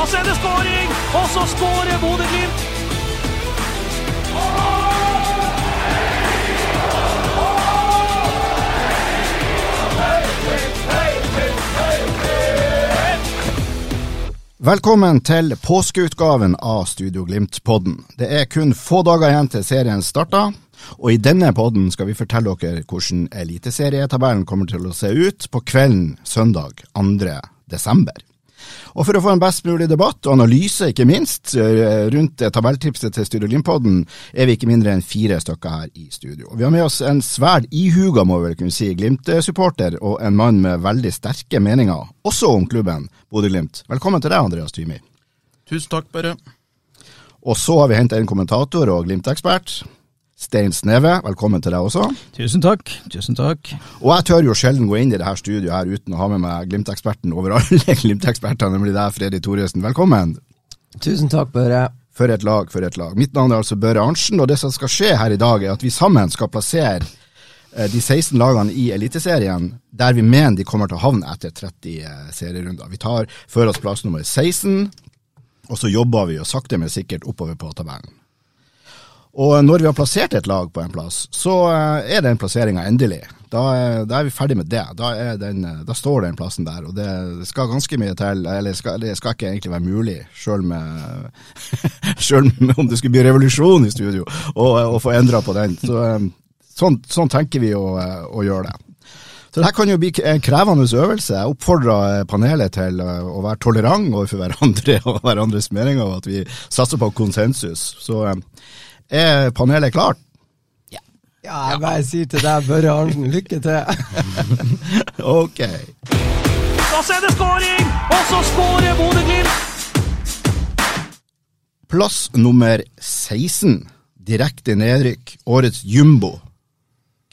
Da ser det skåring, og så skårer Bodø-Glimt. Velkommen til påskeutgaven av Studio Glimt-podden. Det er kun få dager igjen til serien starter, og i denne podden skal vi fortelle dere hvordan eliteserietabellen kommer til å se ut på kvelden søndag 2. desember. Og for å få en best mulig debatt og analyse, ikke minst, eh, rundt tabelltipset til Studio Glimt-podden, er vi ikke mindre enn fire stykker her i studio. Vi har med oss en svært ihuga, må vi vel kunne si, Glimt-supporter, og en mann med veldig sterke meninger, også om klubben Bodø-Glimt. Velkommen til deg, Andreas Thymi. Tusen takk, bare. Og så har vi hentet en kommentator og Glimt-ekspert. Stein Sneve, velkommen til deg også. Tusen takk. Tusen takk. Og jeg tør jo sjelden gå inn i det her studioet her uten å ha med meg Glimt-eksperten over alle Glimt-ekspertene, nemlig deg, Freddy Thoresen. Velkommen. Tusen takk, Børre. For et lag, for et lag. Mitt navn er altså Børre Arntzen, og det som skal skje her i dag, er at vi sammen skal plassere eh, de 16 lagene i Eliteserien der vi mener de kommer til å havne etter 30 eh, serierunder. Vi tar for oss plass nummer 16, og så jobber vi jo sakte, men sikkert oppover på tabellen. Og når vi har plassert et lag på en plass, så eh, er den plasseringa endelig. Da, er- da er vi ferdig med det. Da, den, eh, da står den plassen der, og det skal ganske mye til. Eller skal, det skal ikke egentlig være mulig, sjøl om det skulle bli revolusjon i studio, å få endra på den. Så, eh, sånn, sånn tenker vi å, eh, å gjøre det. Så det her kan jo bli en krevende øvelse. Jeg oppfordrer eh, panelet til eh, å være tolerant overfor hverandre og hverandres meninger, og at vi satser på konsensus. Så eh, er panelet klart? Ja, jeg bare sier til deg, Børre Arntzen, lykke til. Ok. Da er det skåring, og så skårer Bodø-Glimt. Plass nummer 16. Direkte nedrykk. Årets jumbo.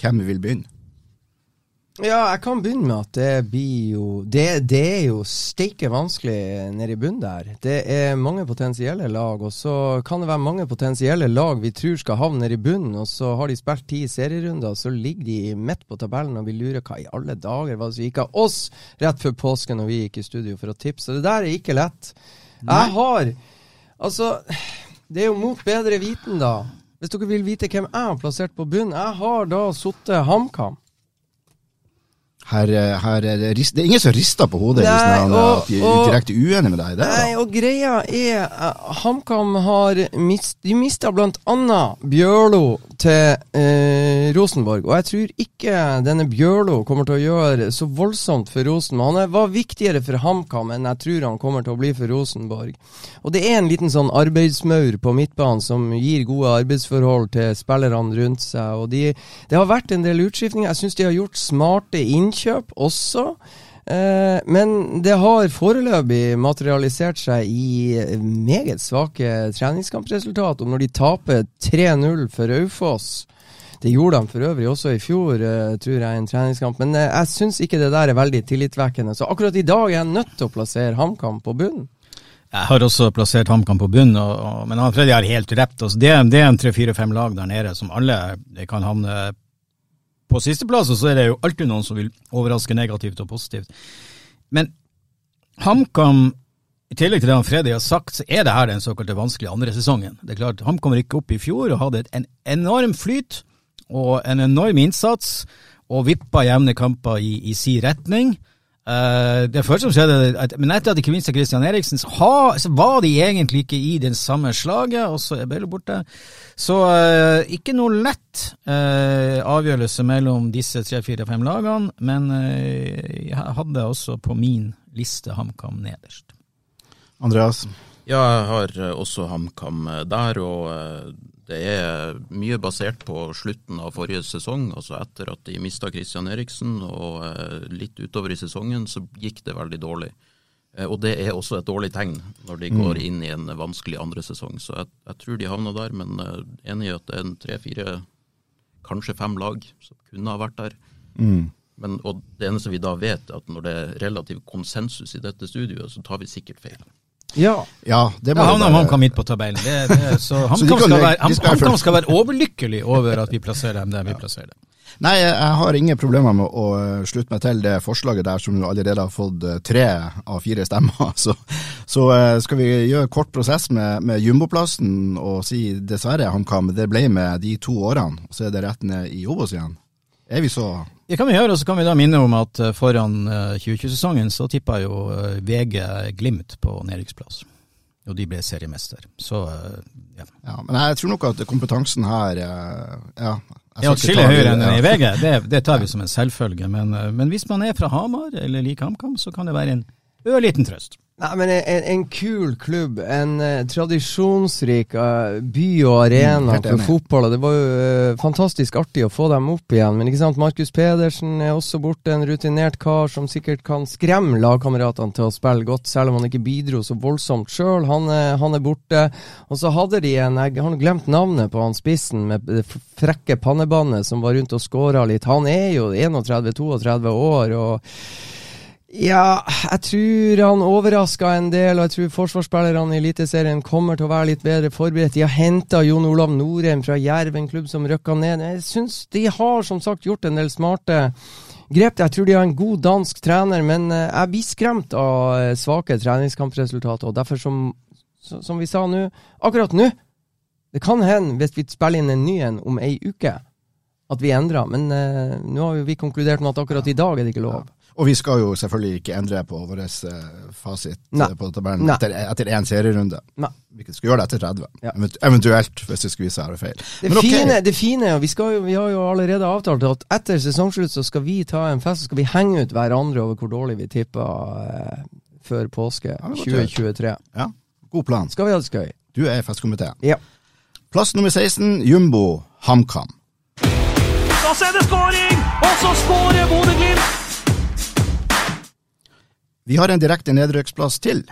Hvem vil begynne? Ja, jeg kan begynne med at det blir jo Det, det er jo steike vanskelig nede i bunnen der. Det er mange potensielle lag, og så kan det være mange potensielle lag vi tror skal havne nede i bunnen, og så har de spilt ti serierunder, og så ligger de midt på tabellen, og vi lurer hva i alle dager var det som gikk av oss rett før påske når vi gikk i studio for å tipse. Det der er ikke lett. Jeg har Altså, det er jo mot bedre viten, da. Hvis dere vil vite hvem jeg har plassert på bunnen. Jeg har da sittet HamKam. Her, eh, her er det, rist, det er ingen som rister på hodet hvis Nei, han, og- er direkte uenig med deg i det. Nei, og greia er uh, HamKam har mist, De mista annet Bjørlo til eh, Rosenborg. Og jeg tror ikke denne Bjørlo kommer til å gjøre så voldsomt for Rosenborg. Han er, var viktigere for HamKam enn jeg tror han kommer til å bli for Rosenborg. Og det er en liten sånn arbeidsmaur på midtbanen som gir gode arbeidsforhold til spillerne rundt seg. Og de, det har vært en del utskiftninger. Jeg syns de har gjort smarte innkjøp også. Eh, men det har foreløpig materialisert seg i meget svake treningskampresultat. Og når de taper 3-0 for Raufoss Det gjorde de for øvrig også i fjor, eh, tror jeg, i en treningskamp. Men eh, jeg syns ikke det der er veldig tillitvekkende. Så akkurat i dag er jeg nødt til å plassere HamKam på bunnen. Jeg har også plassert HamKam på bunn, og, og, men han Freddy har helt rett. Altså, det, er en tre-fire-fem lag der nede som alle kan havne på sisteplass, og så er det jo alltid noen som vil overraske negativt og positivt. Men HamKam, i tillegg til det han Freddy har sagt, så er det her den såkalte vanskelige andre sesongen. Det er klart, HamKam rykket opp i fjor og hadde en enorm flyt og en enorm innsats, og vippa jevne kamper i, i si retning. Eh, det første som skjedde, at, men etter at de ikke minste Christian Eriksen, så, ha, så var de egentlig ikke i det samme slaget, og så er Bello borte. Så uh, ikke noe lett uh, avgjørelse mellom disse tre, fire, fem lagene, men jeg hadde også på min liste HamKam nederst. Andreas? Ja, jeg har eh, også HamKam eh, der, og eh, Det er mye basert på slutten av forrige sesong. altså Etter at de mista Christian Eriksen og litt utover i sesongen, så gikk det veldig dårlig. Og det er også et dårlig tegn når de går inn i en vanskelig andre sesong. Så jeg, jeg tror de havna der, men enig i at det er en tre-fire, kanskje fem lag som kunne ha vært der. Men, og det eneste vi da vet, er at når det er relativ konsensus i dette studioet, så tar vi sikkert feil. Ja. Ja, det må ja han han kom HamKam midt på tabellen. Det, det, så HamKam skal, være- skal være skal være overlykkelig over at vi plasserer dem der vi plasserer dem. Nei, jeg jeg har ingen problemer med å eh, slutte meg til det forslaget der som allerede har fått eh, tre av fire stemmer. Så, så eh, skal vi gjøre kort prosess med, med jumboplassen og si dessverre, HamKam, det ble med de to årene, så er det rett ned i Obos igjen. Er vi så Det kan vi gjøre, og så kan vi da minne om at eh, foran eh, 2020-sesongen så tippa jo eh, VG Glimt på nedrykksplass. Og de ble seriemester. Så eh, ja. Ja, men jeg tror nok at kompetansen her eh, Ja. er atskillig høyere enn i VG, det, det tar vi som en selvfølge. Men, eh, men hvis man er fra Hamar eller liker HamKam, så kan det være en ørliten trøst. Nei, men en, en kul klubb. En uh, tradisjonsrik uh, by og arena mm, for fotball. og Det var jo uh, fantastisk artig å få dem opp igjen. Men ikke sant, Markus Pedersen er også borte. En rutinert kar som sikkert kan skremme lagkameratene til å spille godt, selv om han ikke bidro så voldsomt sjøl. Han, han er borte. Og så hadde de en Jeg har glemt navnet på han spissen med det frekke pannebåndet som var rundt og skåra litt. Han er jo 31-32 år. og ja, jeg tror han overraska en del, og jeg tror forsvarsspillerne i Eliteserien kommer til å være litt bedre forberedt. De har henta Jon Olav Norheim fra Jerv, en klubb som røkka ned. Jeg syns de har som sagt gjort en del smarte grep. Jeg tror de har en god dansk trener, men eh, jeg blir skremt av eh, svake treningskampresultater. Og derfor, som, som vi sa nå, akkurat nå Det kan hende, hvis vi spiller inn en ny en om ei uke, at vi endrer. Men uh, nå har vi konkludert med at akkurat i dag er det ikke lov. Og vi skal jo selvfølgelig ikke endre på vår eh, fasit Nei. eh, på tabellen Nei. etter, etter én serierunde. Nei. Vi skal gjøre det etter 30, Ja. Eventuelt, hvis det skulle vise seg å være feil. Det Men ok. fine, det fine og vi, skal jo, vi har jo allerede avtalt at etter sesongslutt så skal vi ta en fest, så skal vi henge ut hverandre over hvor dårlig vi tippa eh, før påske Ja, 2023. Ja, god plan. Skal vi ha det skøy? Du er i festkomiteen. Ja. Plass nummer 16, Jumbo HamKam. Da ser det skåring, og så skårer Bodø-Glimt! Vi har en direkte nedrykksplass til,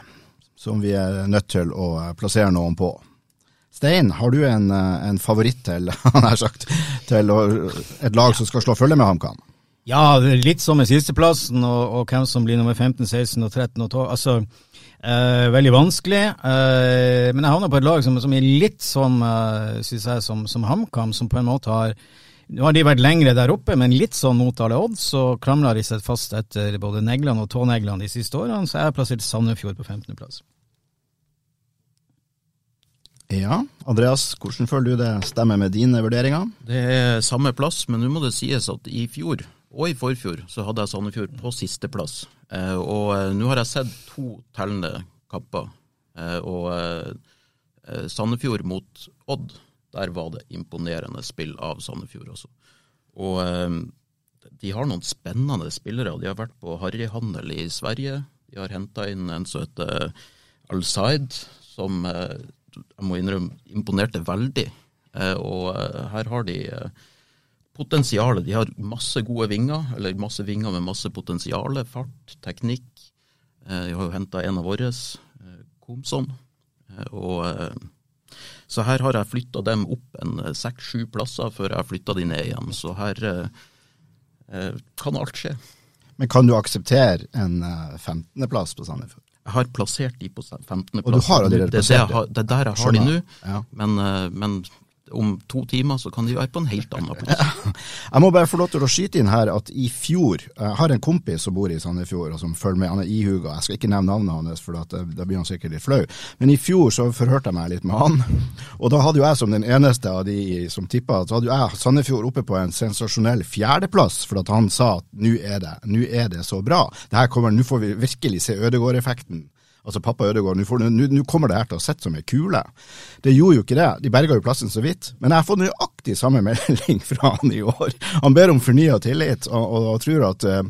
som vi er nødt til å eh, plassere noen på. Stein, har du en, eh, en favoritt til, sagt, til et lag som skal slå følge med HamKam? Ja, litt som med sisteplassen, og, og hvem som blir nummer 15, 16 og 13 og 12. Altså, eh, veldig vanskelig. Eh, men jeg havner på et lag som, som er litt som, eh, synes jeg, som, som HamKam, som på en måte har Nå har de vært lengre der oppe, men litt sånn mot alle odds, så klamrer de seg fast etter både neglene og tåneglene de siste årene, så jeg har plassert Sandefjord på 15.-plass. Ja, Andreas, hvordan føler du det stemmer med dine vurderinger? Det er samme plass, men nå må det sies at i fjor og i forfjor så hadde jeg Sandefjord på sisteplass. Eh, og eh, nå har jeg sett to tellende kamper. Eh, og Sandefjord mot Odd, der var det imponerende spill av Sandefjord også. Og eh, de har noen spennende spillere. De har vært på harryhandel i Sverige. De har henta inn en som heter Al-Said, som eh, jeg må innrømme imponerte veldig. Eh, og eh, her har de eh, potensialet. De har masse gode vinger, eller masse vinger med masse potensial. Fart, teknikk. Eh, de har jo henta en av våre, Komson. Og så her har jeg flytta dem opp en eh, seks-sju plasser før jeg har flytta de ned igjen. Så her eh, eh, kan alt skje. Men kan du akseptere en eh, 15.-plass på Sandefjord? Jeg har plassert de på 15. Og du har allerede det, er det, plassert det er der jeg har de nå, Ja. men, eh, men om to timer så kan de være på en helt annen plass. Jeg må bare få lov til å skyte inn her at i fjor Jeg har en kompis som bor i Sandefjord og som følger med. Han er ihuga. Jeg skal ikke nevne navnet hans, for eh, da blir han sikkert litt flau. Men i fjor så forhørte jeg meg litt med han. Og da hadde jo jeg som den eneste av de som tippa, så hadde jo jeg Sandefjord oppe på en sensasjonell fjerdeplass, for at han sa at nå er det, nå er det så bra. Det her kommer, Nå får vi virkelig se Ødegård-effekten. Altså pappa Ødegaard, nå kommer det her til å sitte som ei kule. Det gjorde jo ikke det, de berga jo plassen så vidt. Men jeg har fått nøyaktig samme melding fra han i år. Han ber om fornya tillit, og, og, og tror at, eh,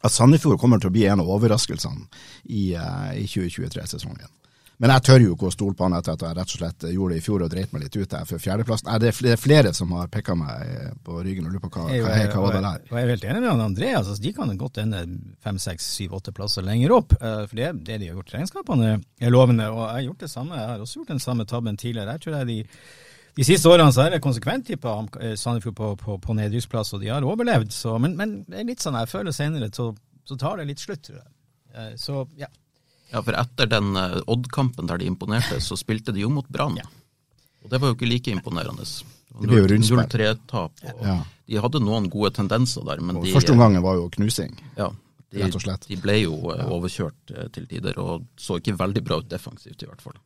at Sandefjord kommer til å bli en av overraskelsene i, eh, i 2023-sesongen. Men jeg tør jo ikke å stole på han etter at jeg rett og slett gjorde det i fjor og dreit meg litt ut der for fjerdeplass. Det er flere, som har pekka meg eh, på ryggen og lurer på hva, hva, hva, hva det der. jeg er helt enig med han André. Altså, de kan godt ende fem, seks, syv, åtte plasser lenger opp. eh, For det, det de har gjort, regnskapene er lovende. Og jeg har gjort det samme. Jeg har også gjort den samme tabben tidligere. Jeg tror jeg de, de siste årene så er det konsekvent tippa Sandefjord på, på, på nedrykksplass, og de har overlevd. Så, men, men det litt sånn jeg føler senere, så, så tar det litt slutt, tror jeg. Eh, Så ja. Ja, for etter den eh, Odd-kampen der de imponerte, så spilte de jo mot Brann. Og det var jo ikke like imponerende. Det ble jo rundspill. 0-3-tap. Ja. De hadde noen gode tendenser der, men Og de, første omgangen var jo knusing. ja, de, rett og slett. de ble jo eh, overkjørt eh, til tider, og så ikke veldig bra ut defensivt, i hvert fall.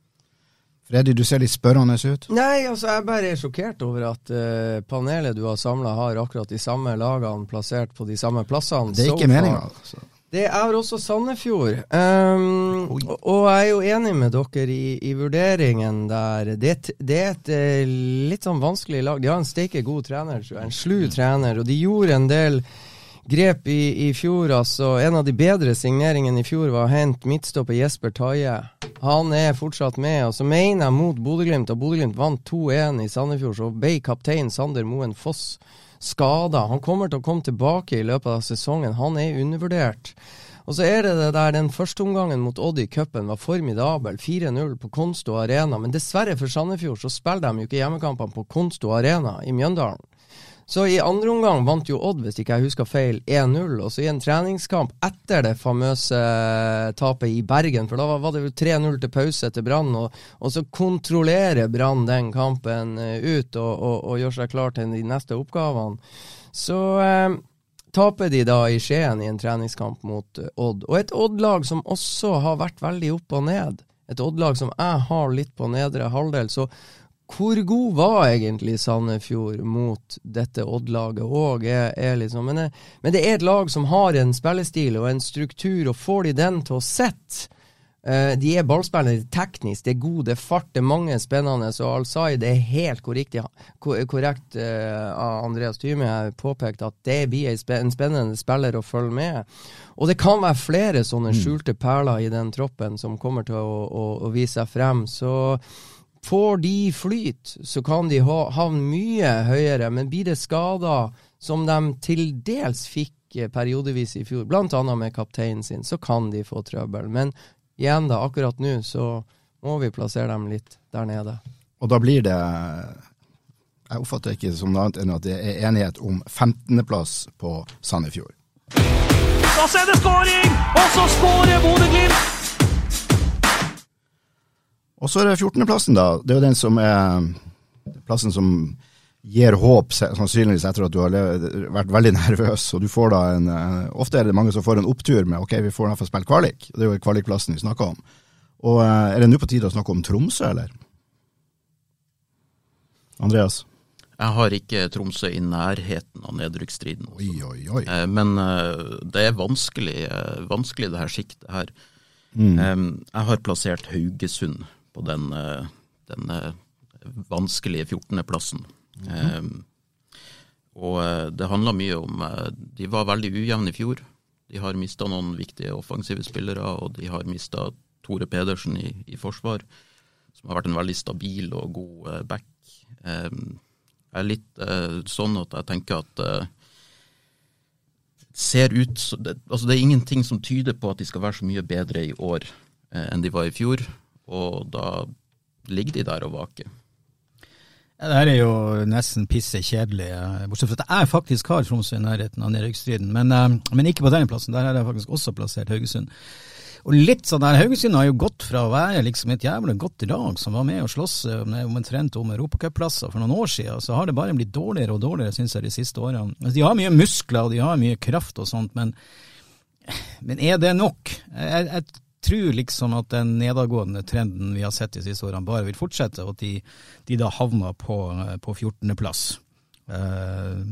Freddy, du ser litt spørrende ut. Nei, altså jeg bare er sjokkert over at uh, panelet du har samla har akkurat de samme lagene plassert på de samme plassene. Det er ikke meninga. Altså. Det er også Sandefjord. Um, og, og jeg er jo enig med dere i, i vurderingen der. Det, et- det er et eh, litt sånn vanskelig lag. De har en steike god trener, tror jeg. En slu trener. Og de gjorde en del grep i, i fjor. altså En av de bedre signeringene i fjor var å hente midtstopper Jesper Taje. Han er fortsatt med. Og så mener jeg mot Bodø-Glimt, og Bodø-Glimt vant 2-1 i Sandefjord, så ble kaptein Sander Moen Foss skada. Han kommer til å komme tilbake i løpet av sesongen. Han er undervurdert. Og så er det det der den første omgangen mot Odd i cupen var formidabel. 4-0 på Konsto Arena. Men dessverre for Sandefjord så spiller de jo ikke hjemmekampene på Konsto Arena i Mjøndalen. Så i andre omgang vant jo Odd, hvis ikke jeg husker feil, 1-0. Og så i en treningskamp etter det famøse eh, tapet i Bergen, for da var, det jo 3-0 til pause til Brann, og, og så kontrollerer Brann den kampen eh, ut og, og, og gjør seg klar til de neste oppgavene. Så eh, taper de da i Skien i en treningskamp mot eh, Odd. Og et Odd-lag som også har vært veldig opp og ned. Et Odd-lag som jeg har litt på nedre halvdel. Så hvor god var egentlig Sandefjord mot dette Odd-laget òg? Liksom, men, men det er et lag som har en spillestil og en struktur, og får de den til å sette uh, De er ballspillere teknisk, det er god, det er fart, det er mange spennende. Så Al-Sai, det er helt korrekt, ja, korrekt uh, av Andreas Thyme påpekt at det blir en en spennende spiller å følge med. Og det kan være flere sånne skjulte perler i den troppen som kommer til å, å, å vise seg frem. Så Får de flyt, så kan de ha, havne mye høyere, men blir det skader, som de til dels fikk eh, periodevis i fjor, annet med kapteinen sin, så kan de få trøbbel. Men igjen da, akkurat nå så må vi plassere dem litt der nede. Og da blir det Jeg oppfatter ikke som noe annet enn at det er enighet om 15.-plass på Sandefjord. Da ser det skåring, og så skårer Bodø-Glimt! Og så er det 14.-plassen, da. Det er jo den som er plassen som gir håp, sannsynligvis etter at du har vært veldig nervøs. Og du får da en eh, Ofte er det mange som får en opptur med ok, vi får i hvert fall spille kvalik. Det er jo kvalikplassen vi snakker om. Og eh, er det nå på tide å snakke om Tromsø, eller? Andreas? Jeg har ikke Tromsø i nærheten av nedrykksstriden. Eh, Men det er vanskelig, vanskelig det her siktet her. Mm. Jeg har plassert Haugesund på den, eh, den eh, vanskelige 14.-plassen. Mhm. Og eh, det handler mye om De var veldig ujevne i fjor. De har mista noen viktige offensive spillere, og de har mista Tore Pedersen i, i forsvar, som har vært en veldig stabil og god back. Jeg er litt sånn at jeg tenker at ser ut altså det er ingenting som tyder på at de skal være så mye bedre i år enn de var i fjor, og da ligger de der og vaker. Ja, Det her er jo nesten pisse kjedelig, bortsett fra at jeg faktisk har Tromsø i nærheten av nedrykksstriden. Men, eh, men ikke på denne plassen, der har jeg faktisk også plassert Haugesund. Og litt sånn der, Haugesund har jo gått fra å være liksom et jævlig godt lag som var med og sloss eh, omtrent om europacupplasser for noen år siden, så har det bare blitt dårligere og dårligere, syns jeg, de siste årene. Altså, de har mye muskler og de har mye kraft og sånt, men, men er det nok? Jeg, jeg tror liksom at den nedadgående trenden vi har sett de siste årene, bare vil fortsette, og at de, de da havner på, på 14.-plass. Eh,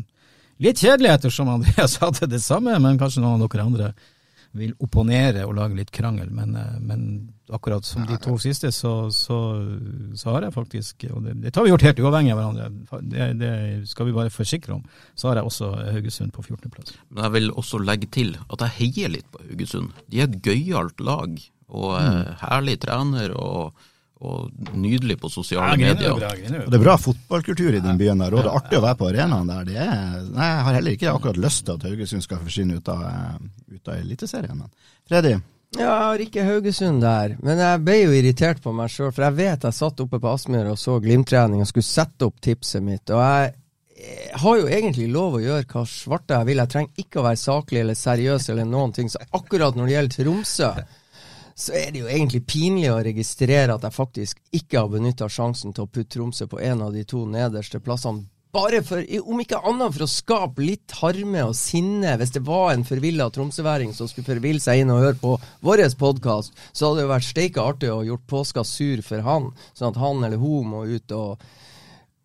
litt kjedelig ettersom Andreas hadde det samme, men kanskje noen av dere andre vil opponere og lage litt krangel. Men, eh, men akkurat som de to siste, så, så, så har jeg faktisk, og det, det har vi gjort helt uavhengig av hverandre, det, det skal vi bare forsikre om, så har jeg også Haugesund på 14.-plass. Men jeg vil også legge til at jeg heier litt på Haugesund. De er et gøyalt lag, Og mm. herlig trener og, og nydelig på sosiale Ja, er medier. bra, Og det er bra fotballkultur i den byen der, og det er artig å være på arenaen der. Det er, nei, jeg har heller ikke akkurat lyst til at Haugesund skal forsvinne ut av, eh, ut av Eliteserien. Freddy, Ja, jeg har ikke Haugesund der, men jeg ble jo irritert på meg sjøl. For jeg vet jeg satt oppe på Aspmyr og så Glimt-trening og skulle sette opp tipset mitt. Og jeg, jeg har jo egentlig lov å gjøre hva svarte jeg vil. Jeg trenger ikke å være saklig eller seriøs eller noen ting. Så akkurat når det gjelder Tromsø, så er det jo egentlig pinlig å registrere at jeg faktisk ikke har benytta sjansen til å putte Tromsø på en av de to nederste plassene. Bare for, om ikke annet for å skape litt harme og sinne. Hvis det var en forvilla tromsøværing som skulle forville seg inn og høre på vår podkast, så hadde det jo vært steike artig å gjort påska sur for han, sånn at han eller hun må ut og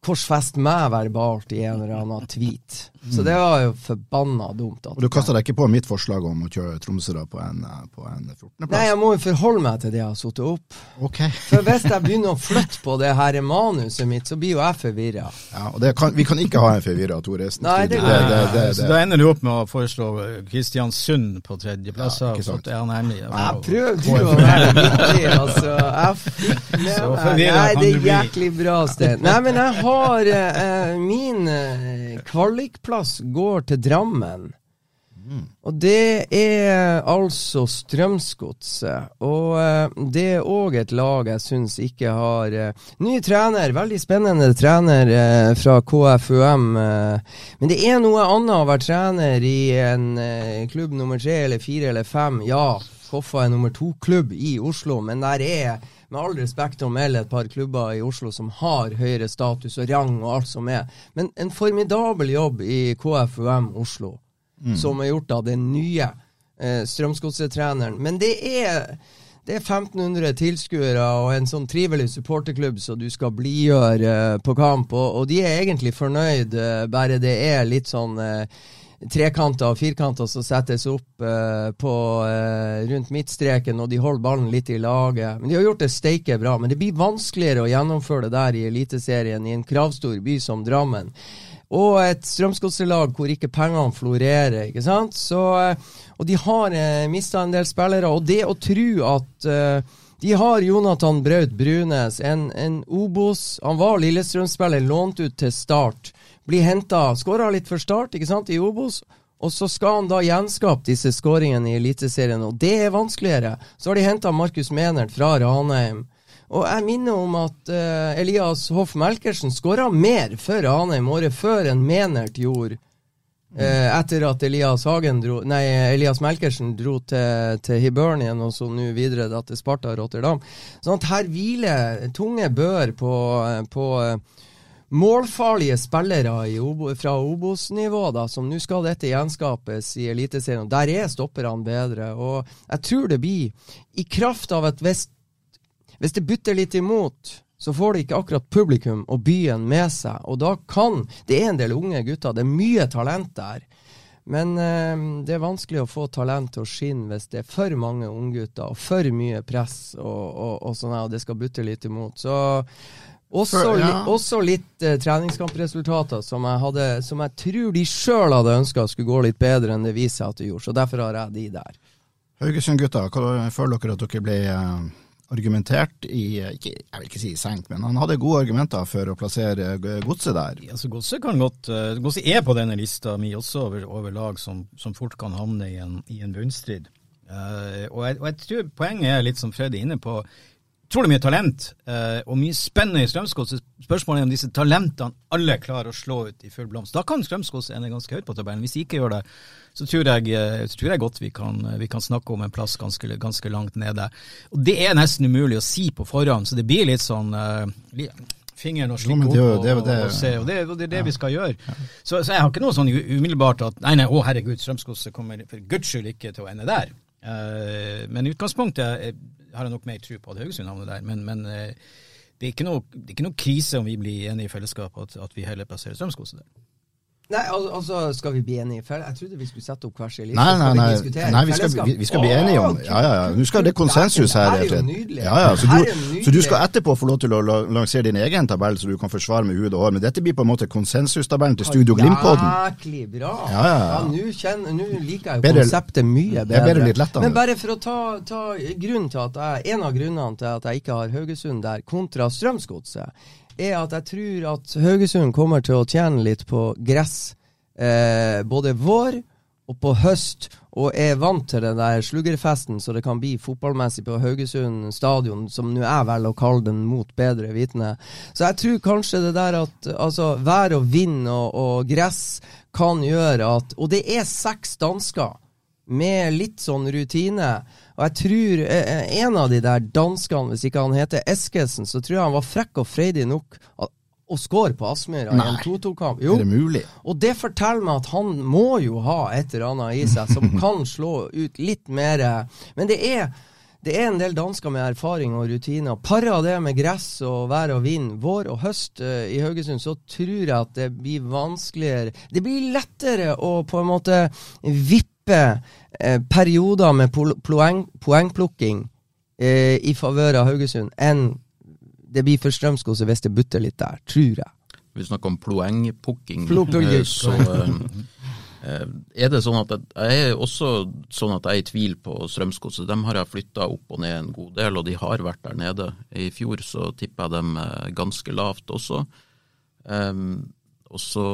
korsfeste meg verbalt i en eller annen tweet. Så det var jo forbanna dumt. At og du kasta deg ikke på mitt forslag om å kjøre Tromsø da på en, eh, på en 14.-plass? Nei, jeg må jo forholde meg til det jeg har satt opp. Okay. For hvis jeg begynner å flytte på det her manuset mitt, så blir jo jeg forvirra. Ja, og det kan, vi kan ikke ha en forvirra det, det, Så da ender du opp med å foreslå Kristiansund på tredjeplass. Ja, Ja, ikke sant. er han enig. Jeg prøvde jo å være vittig, altså. Jeg fikk med Så meg forvirret Nei, det er jæklig bra, sted. Nei, men jeg har eh, Min kvalikplass går til Drammen. Og det er altså Strømsgodset. Og eh, det er òg et lag jeg syns ikke har eh, Ny trener, veldig spennende trener eh, fra KFUM. Men det er noe annet å være trener i en klubb nummer tre eller fire eller fem. Ja, Koffa er nummer to-klubb i Oslo, men der er med all respekt å melde et par klubber i Oslo som har høyere status og rang og alt som er. Men en formidabel jobb i KFUM Oslo, som er gjort av den nye eh, Strømsgodset-treneren. Men det er det er 1500 tilskuere og en sånn trivelig supporterklubb som du skal blidgjøre eh, på kamp, og, og de er egentlig fornøyd, eh, bare det er litt sånn eh, trekanter og firkanter som settes opp eh, på, eh, rundt midtstreken, og de holder ballen litt i laget. Men De har gjort det steike bra, men det blir vanskeligere å gjennomføre det der i Eliteserien i en kravstor by som Drammen. Og et Strømsgodselag hvor ikke pengene florerer, ikke sant. Så, eh, og de har eh, mista en del spillere, og det å tro at eh, de har Jonathan Braut Brunes, en, en Obos Han var Lillestrøm-spiller, lånt ut til Start. Blir henta, skåra litt for Start, ikke sant, i Obos. Og så skal han da gjenskape disse skåringene i Eliteserien, og det er vanskeligere. Så har de henta Markus Menert fra Ranheim. Og jeg minner om at uh, Elias Hoff Melkersen skåra mer for Ranheim året før enn Menert gjorde. Eh, etter at Elias dro Nei, Elias Melkersen dro til, til Hibernien og så nå videre da, til Sparta Rotterdam. Sånn at her hviler tunge bør på, på eh, målfarlige spillere Obo, fra Obos-nivå, da, som nå skal dette gjenskapes i Eliteserien. Der er stopperne bedre. Og jeg tror det blir, i kraft av at hvis, hvis det butter litt imot, så får de ikke akkurat publikum og byen med seg. Og da kan Det er en del unge gutter, det er mye talent der. Men eh, det er vanskelig å få talent til å skinne hvis det er for mange unggutter og for mye press og, og, og sånn, og det skal butte litt imot. Så også, For- ja. li, også litt eh, treningskampresultater som jeg, hadde, som jeg tror de sjøl hadde ønska skulle gå litt bedre enn det viser seg at det gjorde. Så derfor har jeg de der. Haugesund-gutta, hva føler dere at dere ble eh, argumentert i eh, ikke, Jeg vil ikke si i senk, men han hadde gode argumenter for å plassere eh, godset der. Altså, Godset kan godt uh, Godset er på denne lista mi også over, over lag som, som fort kan havne i en, i en bunnstrid. Uh, og, jeg, og jeg tror poenget er litt som Fred er inne på. Utrolig mye talent uh, og mye spennende i Strømsgodset. Spørsmålet er om disse talentene alle klarer å slå ut i full blomst. Da kan Strømsgodset ende ganske høyt på tabellen. Hvis de ikke gjør det, så tror jeg, eh, så tror jeg godt vi kan, vi kan snakke om en plass ganske, ganske langt nede. Og Det er nesten umulig å si på forhånd, så det blir litt sånn eh, fingeren og slikke opp og, det det- og se. Og det, og det er det vi skal gjøre. Så, så jeg har ikke noe sånn umiddelbart at nei, nei, å herregud, Strømsgodset kommer for guds skyld ikke til å ende der. Uh, men i utgangspunktet eh, har jeg nok mer tro på at Haugesund havner der. Men, men uh, det, er ikke noe, det er ikke noe krise om vi blir enige i fellesskap at, at vi heller plasserer Strømsgodset der. Nei, al altså, skal vi bli enige? For jeg trodde vi skulle sette opp hver sin liste. Nei, nei, nei, vi nei, vi, skal, vi, vi skal bli enige om Ja, ja, ja. Nå skal det konsensus Det her. Det er jo nydelig. Ja, ja, så, du, så du skal etterpå få lov til å lansere din egen tabell, så du kan forsvare med hud og hår. Men dette blir på en måte konsensustabellen til Studio Glimt-podden. Jæklig bra. Ja, ja, ja. Nå kjenner- nå liker jeg jo Bedre- konseptet mye Det er bedre. bedre litt lettere. Men bare for å ta, ta grunnen til at jeg, En av grunnene til at jeg ikke har Haugesund der, kontra Strømsgodset, er at jeg tror at Haugesund kommer til å tjene litt på gress eh, både vår og på høst, og er vant til den der sluggerfesten så det kan bli fotballmessig på Haugesund stadion, som nå jeg velger å kalle den mot bedre vitende. Så jeg tror kanskje det der at altså, vær og vind og, og gress kan gjøre at Og det er seks dansker med litt sånn rutine. Og jeg tror eh, en av de der danskene, hvis ikke han heter Eskesen, så tror jeg han var frekk og freidig nok å- score på Aspmyra i en 2-2-kamp. Er det mulig? Og det forteller meg at han må jo ha et eller annet i seg som kan slå ut litt mer eh, Men det er, det er en del dansker med erfaring og rutiner. Para det med gress og vær og vind, vår og høst uh, i Haugesund, så tror jeg at det blir vanskeligere Det blir lettere å på en måte vippe eh, perioder med poeng, poengplukking eh, i favør av Haugesund enn det blir for Strømskose hvis det butter litt der, tror jeg. Vi snakker om plo- eh, Så eh, er det sånn at jeg, jeg er også sånn at jeg er i tvil på Strømskose. Dem har jeg flytta opp og ned en god del, og de har vært der nede. I fjor så tippa jeg dem eh, ganske lavt også. Um, og så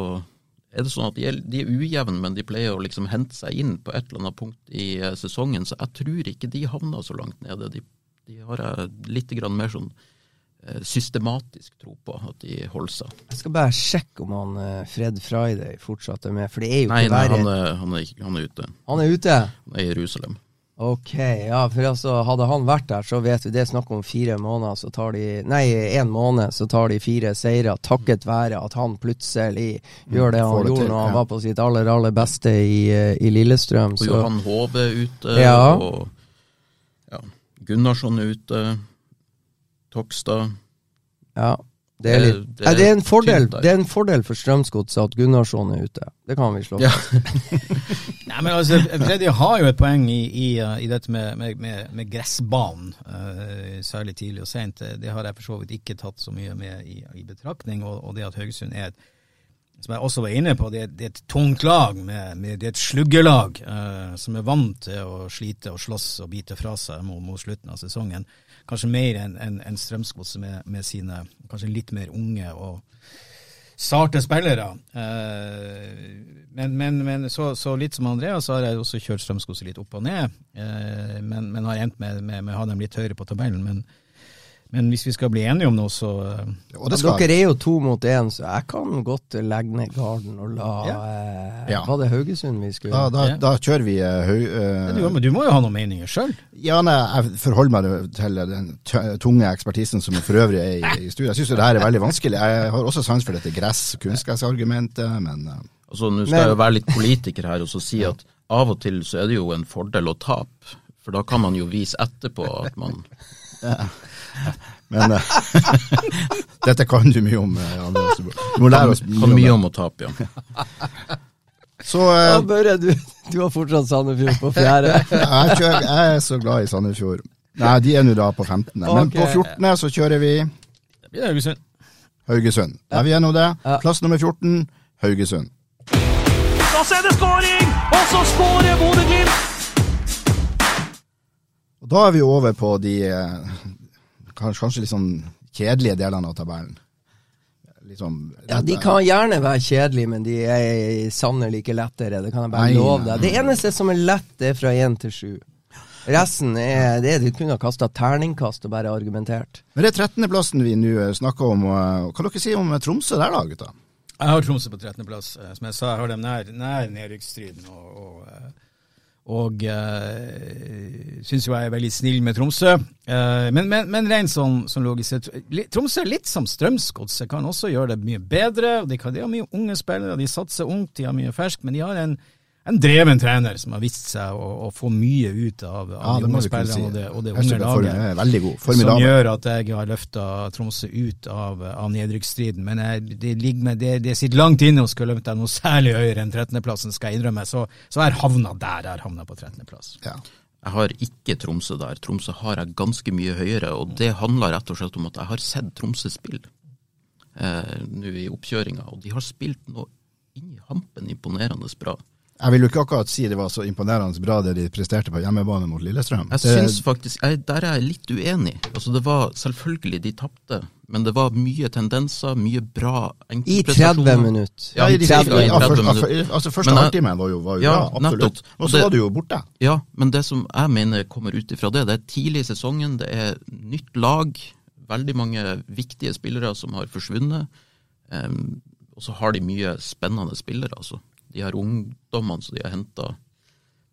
er det sånn at de er, de er ujevne, men de pleier å liksom hente seg inn på et eller annet punkt i eh, sesongen, så jeg tror ikke de havner så langt nede. De, de har jeg litt grann mer sånn eh, systematisk tro på at de holder seg. Jeg skal bare sjekke om han eh, Fred Friday fortsatt er med, for det er jo ikke verre. nei verre. han, er, han, er, han er ute. Han er ute? Han er i Jerusalem. Ok, ja, for altså, hadde han vært der, så vet vi det er snakk om fire måneder, så tar de Nei, én måned, så tar de fire seire, takket være at han plutselig gjør det han det gjorde når han ja. var på sitt aller, aller beste i, eh, i Lillestrøm. Og Så Johan Hove ute, Ja. og ja, Gunnarsson ute. Tokstad. ja, det er, litt, det Nei, det, er en fordel, det er en fordel for Strømsgodset at Gunnarsson er ute. Det kan vi slå Ja. fast. Nei, men altså, Freddy har jo et poeng i, i, uh, i dette med, med, med, med gressbanen, uh, særlig tidlig og sent. Det, det har jeg for så vidt ikke tatt så mye med i, i betraktning. Og, og det at Haugesund er et som jeg også var inne på, det er, det er et tungt lag. Med, med, det er et sluggerlag uh, som er vant til å slite og slåss og bite fra seg mot, mot slutten av sesongen. Kanskje mer enn en, en Strømsgodset med, med sine kanskje litt mer unge og sarte spillere. Eh, men men, men så, så litt som Andreas har jeg også kjørt Strømsgodset litt opp og ned, eh, men, men har endt med, med, med å ha dem litt høyere på tabellen. Men, men hvis vi skal bli enige om noe, så eh, det skal Dere er jo to mot én, så jeg kan godt legge ned garden og la eh, Ja. Var det Haugesund vi skulle da, da, Ja. da kjører vi uh, høy... eh, du, men du må jo ha noen meninger sjøl. Ja, nei, jeg forholder meg til den tunge ekspertisen som for øvrig er i, i studiet. Jeg syns det her er veldig vanskelig. Jeg har også sans for dette gress, kunstgressargumentet, men uh, Altså, Nå skal Men- jeg jo være litt politiker her og så si at av og til så er det jo en fordel å tape. For da kan man jo vise etterpå at man Men eh, dette kan du mye om, eh, Du må lære oss kan mye om å tape, ja. Så eh, Ja, Børre, du, du har fortsatt Sandefjord på fjerde. jeg, kjører, jeg er så glad i Sandefjord. Nei, de er nå da på 15. Men på 14. så kjører vi Det blir Haugesund. Haugesund. Er vi gjennom det? Ja. Plass nummer 14, Haugesund. Da er det skåring, og så skårer Bodø-Glimt! Da er vi over på de eh, kanskje, kanskje litt sånn kjedelige delene av tabellen. Liksom, Ja, De kan gjerne være kjedelige, men de er sannelig ikke lettere. Det kan jeg bare love deg. Det eneste som er lett, er fra én til sju. Resten er det du kunne ha kasta terningkast og bare argumentert. Men det er 13.-plassen vi nå eh, snakker om. og Hva dere sier om eh, Tromsø der, da, gutta? Jeg har Tromsø på 13.-plass. Som jeg sa, jeg har dem nær, nær nedrykksstriden. Og, og, eh, og uh, syns jo jeg er veldig snill med Tromsø. Uh, men, men, men rent sånn, sånn logisk Tromsø er litt som Strømsgodset, kan også gjøre det mye bedre. De, kan, de har mye unge spillere, de satser ungt, de har mye ferskt, men de har en en dreven trener som har vist seg å, å få mye ut av, av Ja, de det unge vi spillerne si. og det, og det unge laget. Som gjør at jeg har løfta Tromsø ut av, av nedrykksstriden. Men jeg, det, ligger med, det, det sitter langt inne å skulle løfte noe særlig høyere enn 13.-plassen, skal jeg innrømme. Så, så jeg har havna der jeg har havna på 13.-plass. Ja. Jeg har ikke Tromsø der. Tromsø har jeg ganske mye høyere, og det handler rett og slett om at jeg har sett Tromsø spille eh, nå i oppkjøringa, og de har spilt noe inn i hampen imponerende bra. Jeg vil jo ikke akkurat si det var så imponerende bra det de presterte på hjemmebane mot Lillestrøm. Jeg Det- syns faktisk, jeg, Der er jeg litt uenig. Altså Det var selvfølgelig de tapte, men det var mye tendenser, mye bra I 30 minutter. Ja, i i 30 ja, minutter. altså, altså, første halvtimen var jo, var jo Ja, bra, absolutt. Og så var det jo borte. Ja, men det som jeg mener kommer ut ifra det, det er tidlig i sesongen, det er nytt lag, veldig mange viktige spillere som har forsvunnet. Um, og så har de mye spennende spillere, altså. De her ungdommene som de har henta.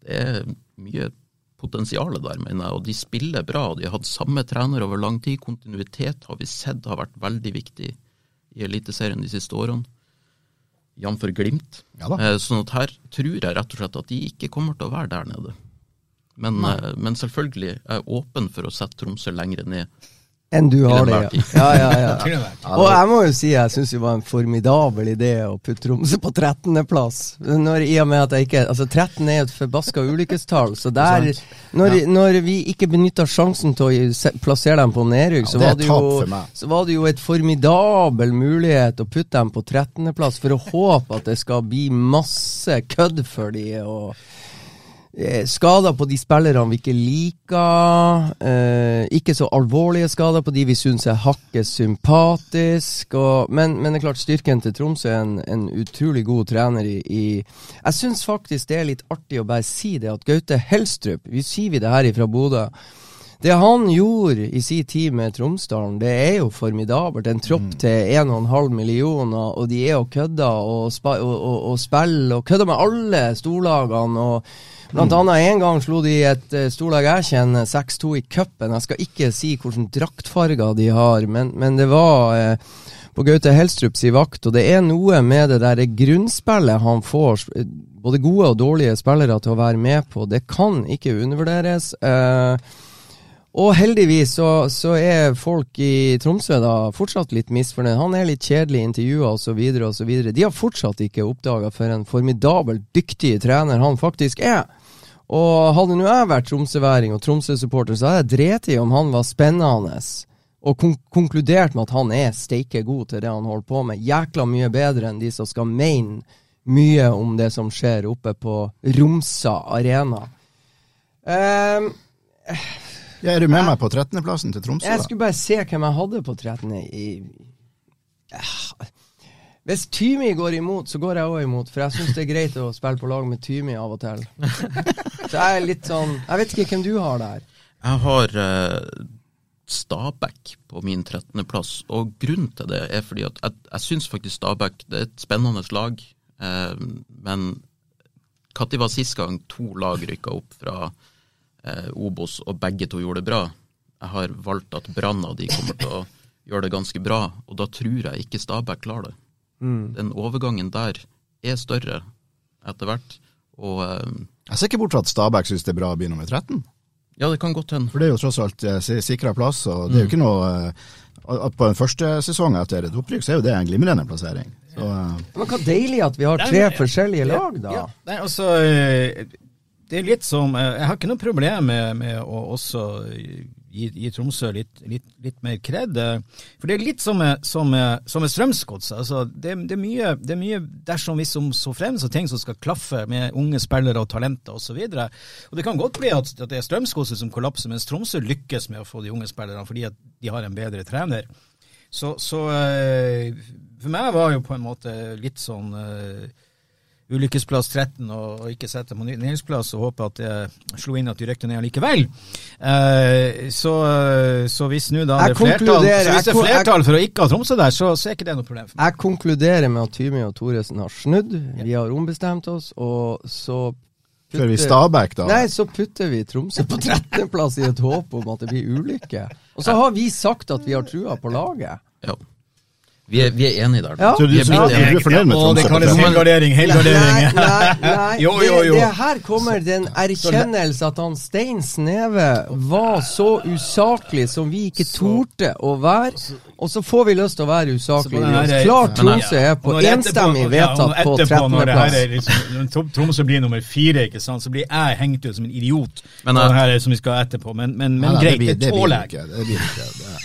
Det er mye potensial der, mener jeg, og de spiller bra. De har hatt samme trener over lang tid. Kontinuitet har vi sett har vært veldig viktig i Eliteserien de siste årene. Jf. Glimt. Ja. Eh, Sånn at her tror jeg rett og slett at de ikke kommer til å være der nede. Men, eh, men selvfølgelig er jeg åpen for å sette Tromsø lenger ned. Enn du har det, ja. ja, ja, ja. Og jeg må jo si jeg syns det var en formidabel idé å putte Tromsø på 13.-plass. I og med at jeg ikke Altså, 13 er et forbaska ulykkestall, så der når, når vi ikke benytta sjansen til å plassere dem på nedrykk, så, var det jo, så var det jo et formidabel mulighet å putte dem på 13.-plass for å håpe at det skal bli masse kødd for de og Skader på de spillerne vi ikke liker. Eh, ikke så alvorlige skader på de vi syns er hakket sympatisk. Og, men, men det er klart, styrken til Tromsø er en, en utrolig god trener i, i Jeg syns faktisk det er litt artig å bare si det, at Gaute Helstrup Vi sier vi det her ifra Bodø. Det han gjorde i sin tid med Tromsdalen, det er jo formidabelt. En tropp til 1,5 millioner, og de er og kødder og, og, og, og spiller og kødder med alle storlagene. og Blant annet en gang slo de et uh, storlag jeg kjenner, 6-2 i cupen. Jeg skal ikke si hvilke draktfarger de har, men, men det var eh, på Gaute Helstrups vakt. Og det er noe med det der grunnspillet han får, eh, både gode og dårlige spillere til å være med på. Det kan ikke undervurderes. Eh, og heldigvis så, så er folk i Tromsø da fortsatt litt misfornøyd. Han er litt kjedelig i intervjuer osv. osv. De har fortsatt ikke oppdaga for en formidabelt dyktig trener han faktisk er. Og hadde nå jeg vært tromsøværing og Tromsø-supporter, så hadde jeg drept i om han var spennende. Og kon konkludert med at han er steike god til det han holder på med. Jækla mye bedre enn de som skal mene mye om det som skjer oppe på Romsa arena. Um, Ja, er du med meg på 13.-plassen til Tromsø? jeg da? skulle bare se hvem jeg hadde på 13. I. Hvis Tymi går imot, så går jeg òg imot, for jeg syns det er greit å spille på lag med Tymi av og til. Så jeg er litt sånn Jeg vet ikke hvem du har der. Jeg har uh, Stabæk på min 13.-plass, og grunnen til det er fordi at jeg, jeg syns faktisk Stabæk det er et spennende lag, Uh, men når var sist gang to lag rykka opp fra uh, Obos, og begge to gjorde det bra? Jeg har valgt at Brann og de kommer til å gjøre det ganske bra, og da tror jeg ikke Stabæk klarer det. Den overgangen der er større etter hvert, og eh, Jeg ser ikke bort fra at Stabæk syns det er bra å begynne med 13. ja, det kan godt hende. For det er jo tross alt eh, sikra plass, og det er jo ikke noe eh, at På en første sesong etter et opprykk, så er jo det en glimrende plassering. Så, Men hva deilig at vi har tre Nei, forskjellige lag, da. Ja, nei, altså Det er litt som Jeg har ikke noe problem med, med å også gi, gi Tromsø litt, litt, litt mer kred. For det er litt som med, som. Altså, det, det, er mye, det er mye dersom hvis som så fremst, og ting som skal klaffe med unge spillere og talenter osv. Det kan godt bli at, at det er Strømsgodset som kollapser, mens Tromsø lykkes med å få de unge spillerne fordi at de har en bedre trener. Så, så eh, for meg var jo på en måte litt sånn eh, ulykkesplass 13 og, og ikke sette på nedrykksplass og håpe at det slo inn at de røkte ned likevel. Eh, så, så hvis nå da det er flertall, så hvis det er flertall for å ikke ha Tromsø der, så, så er ikke det noe problem for meg. Jeg konkluderer med at Tymi og Thoresen har snudd. Vi har ombestemt oss, og så før vi putter- Stabæk, da. Nei, så putter vi Tromsø på 13.-plass i et håp om at det blir ulykke. Og så har vi sagt at vi har trua på laget. Ja. Vi er, vi er enige der. Ja. Så du, er så du enige. er fornøyd med Tromsø? det kalles tretten? helgardering, Nei, nei, nei. Jo, jo, jo. Det, det her kommer den erkjennelse at han Stein Sneve var så usaklig som vi ikke torde å være. Og så får vi lyst til å være usaklig usaklige. Klart Tromsø er på enstemmig vedtatt på når 13.-plass. er liksom, når Tromsø blir nummer fire, ikke sant, så blir jeg hengt ut som en idiot. Men, her som vi skal etterpå. Men, men, men greit, det tåler jeg.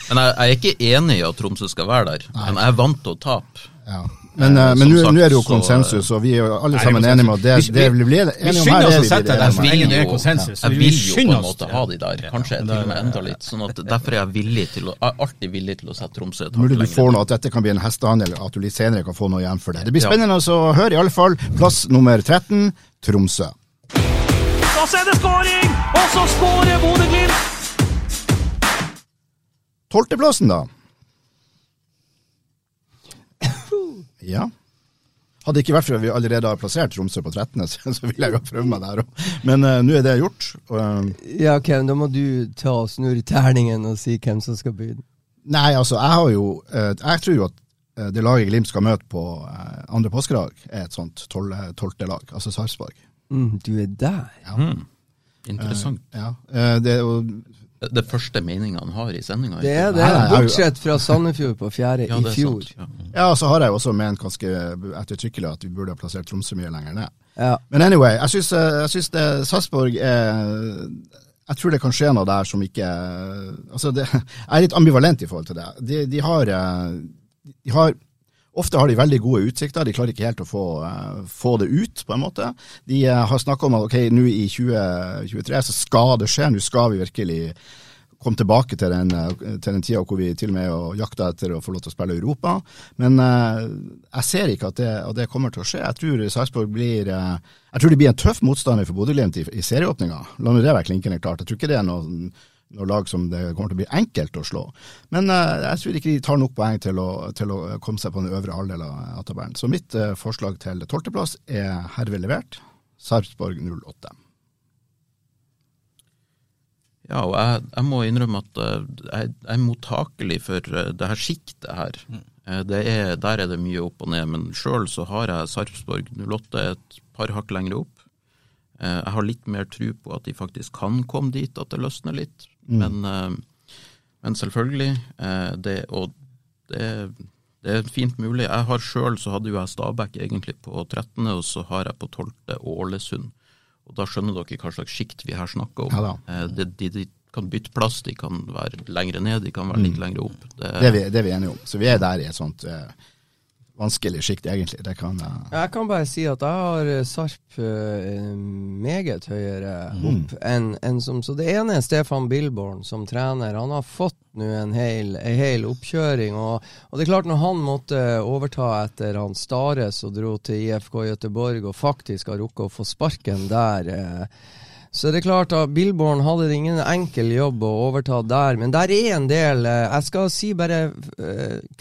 Men jeg er ikke enig i at Tromsø skal være der. Men jeg er vant til å tape. ja. Men, eh, Eh, men nå er det jo så- konsensus, og vi er jo alle sammen er enige om at det, det vi blir Vi enige om skynder her, oss det å vi sette blir der enige om. er jo- konsensus. Jeg vil jo på en måte ha de der. Kanskje jeg til og med enda litt. Sånn at Derfor er jeg villig til å, jeg er alltid villig til å sette Tromsø et hakk Mulig du får noe, at dette kan bli en hestehandel, at du litt senere kan få noe igjen for det. Det blir spennende å høre, i alle fall. Plass nummer 13, Tromsø. Og så er det skåring! Og så skårer Bodø-Glimt! Tolvteplassen, da? Ja. Hadde det ikke vært for at vi allerede har plassert Tromsø på 13., så, så ville jeg jo ha prøvd meg der òg. Men uh, nå er det gjort. og, eh, Ja, Ken, da må du ta og snurre terningen og si hvem som skal begynne. nei, altså, jeg har jo uh, Jeg tror jo at det laget Glimt skal møte på andre påskedag, er et sånt tolvte lag, altså Sarpsborg. Mm, du er der. Mm. Interessant. Ja. Eh, det er jo Det første meninga han har i sendinga. Det er det, jeg bortsett fra Sandefjord på fjerde Ja, i fjor. sant. Ja. Ja, så har jeg jo også ment ganske ettertrykkelig at vi burde ha plassert Tromsø mye lenger ned. Ja. Men anyway, jeg syns, jeg syns det Sarpsborg er Jeg tror det kan skje noe der som ikke Altså, det, jeg er litt ambivalent i forhold til det. De, de har eh, De har Ofte har de veldig gode utsikter, de klarer ikke helt å få, eh, få det ut, på en måte. De eh, har snakka om at ok, nå i 2023 så skal det skje, nå skal vi virkelig komme tilbake til den, eh, til den tida hvor vi til og med jakter etter å få lov til å spille Europa. Men jeg ser ikke at det, at det kommer til å skje. Jeg tror Sarpsborg blir jeg tror de blir en tøff motstander for Bodø-Glimt i, i serieåpninga. La nå det være klinkende klart. Jeg tror ikke det er noe, noe lag som det kommer til å bli enkelt å slå. Men uh, jeg tror ikke de tar nok poeng til å, til å komme seg på den øvre halvdelen av, tabellen. Så mitt uh, forslag til tolvteplass er herved levert. Sarpsborg 08. Ja, og jeg, jeg må innrømme at eh, jeg, jeg er mottakelig for det her sjiktet her. Det er, der er det mye opp og ned, men sjøl så har jeg Sarpsborg 08 et par hakk lenger opp. Eh, Jeg har litt mer tro på at de faktisk kan komme dit, at det løsner litt. Men, eh, men selvfølgelig, eh, det, og det, det er fint mulig. Jeg har sjøl så hadde jo jeg Stabæk egentlig på 13., og så har jeg på 12. Ålesund. Og Da skjønner dere hva slags sjikt vi her snakker om. Ja. Eh, de, de, de kan bytte plass, de kan være lengre ned, de kan være litt lengre opp. Det, Det er vi, det er vi enige om. Så vi er der i et sånt eh, vanskelig sjikt, egentlig. Det kan uh... Jeg kan bare si at jeg har eh, Sarp uh, meget høyere opp enn en som Så det ene er Stefan Billborn som trener. Han har fått nå en hel, en hel oppkjøring. Og, og det er klart, når han måtte overta etter han Stares og dro til IFK Gøteborg og faktisk har rukket å få sparken der uh, så det er klart at Billborn hadde ingen enkel jobb å overta der, men der er en del Jeg skal si bare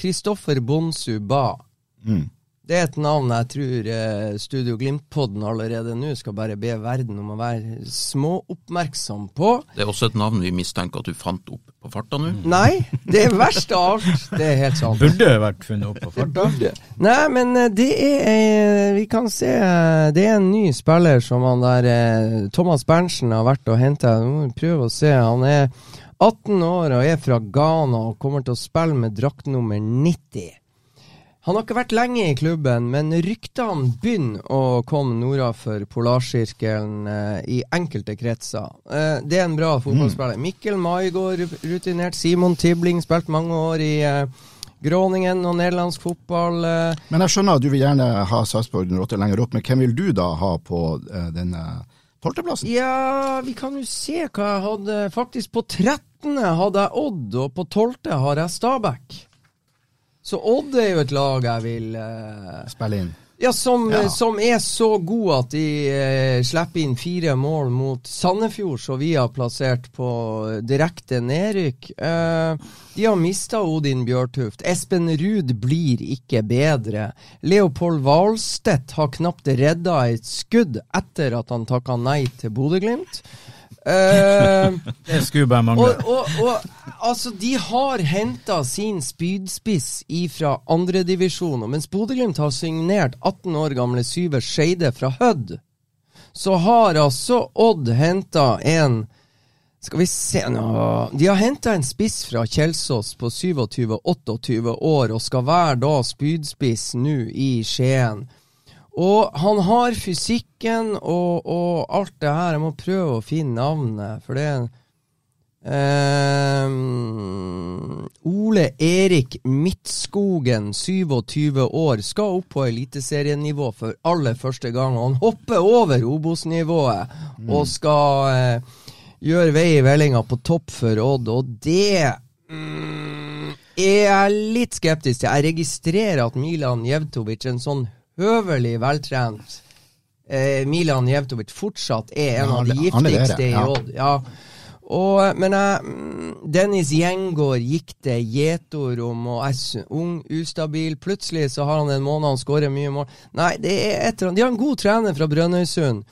Kristoffer Bonsu Ba. Mm. Det er et navn jeg tror eh, Studio Glimt-podden allerede nå skal bare be verden om å være småoppmerksom på. det er også et navn vi mistenker at du fant opp på farta nå. Nei, det er verst av alt. Det er helt sant. Burde vært funnet opp på farta. Nei, men eh, det er eh, Vi kan se Det er en ny spiller som han der Thomas Berntsen har vært og henta. Prøve å se. Han er 18 år og er fra Ghana og kommer til å spille med drakt nummer 90. Han har ikke vært lenge i klubben, men ryktene begynner å komme nordafor Polarsirkelen eh, i enkelte kretser. Eh, det er en bra fotballspiller. Mikkel Maigård, rutinert. Simon Tibling, spilt mange år i eh, Groningen og nederlandsk fotball. Eh. Men jeg skjønner at du vil gjerne ha Sarpsborg 08 lenger opp, men hvem vil du da ha på eh, denne tolvteplassen? Ja, vi kan jo se hva jeg hadde. Faktisk på 13. hadde jeg Odd, og på 12. har jeg Stabæk. Så Odd er jo et lag jeg vil eh, Spille inn. Ja, som, Ja. som er så god at de eh, slipper inn fire mål mot Sandefjord, så vi har plassert på direkte nedrykk. Eh, de har mista Odin Bjørtuft. Espen Ruud blir ikke bedre. Leopold Hvalstedt har knapt redda et skudd etter at han takka nei til Bodø-Glimt. Eh, Det skulle bare mangle. og, og, og altså, de har henta sin spydspiss ifra andredivisjon, mens Bodø-Glimt har signert 18 år gamle Syver Skeide fra Hødd. Så har altså Odd henta en Skal vi se nå De har henta en spiss fra Kjelsås på 27-28 år, og skal være da spydspiss nå i Skien. Og han har fysikken og, og alt det her. Jeg må prøve å finne navnet, for det er Ehm, Ole Erik Midtskogen, 27 år, skal opp på eliteserienivå for aller første gang. Han hopper over Obos-nivået og skal eh, gjøre vei i vellinga på topp for Odd, og det mm, er jeg litt skeptisk til. Jeg registrerer at Milan Jevtovic, en sånn høvelig veltrent eh, Milan Jevtovic, fortsatt er en Ja, av de giftigste i. Odd. Ja. Og, men jeg, Dennis Gjengård gikk det gjetord og er ung, ustabil. Plutselig så har han en måned han skårer mye mål. Nei, det er et eller annet. De har en god trener fra Brønnøysund.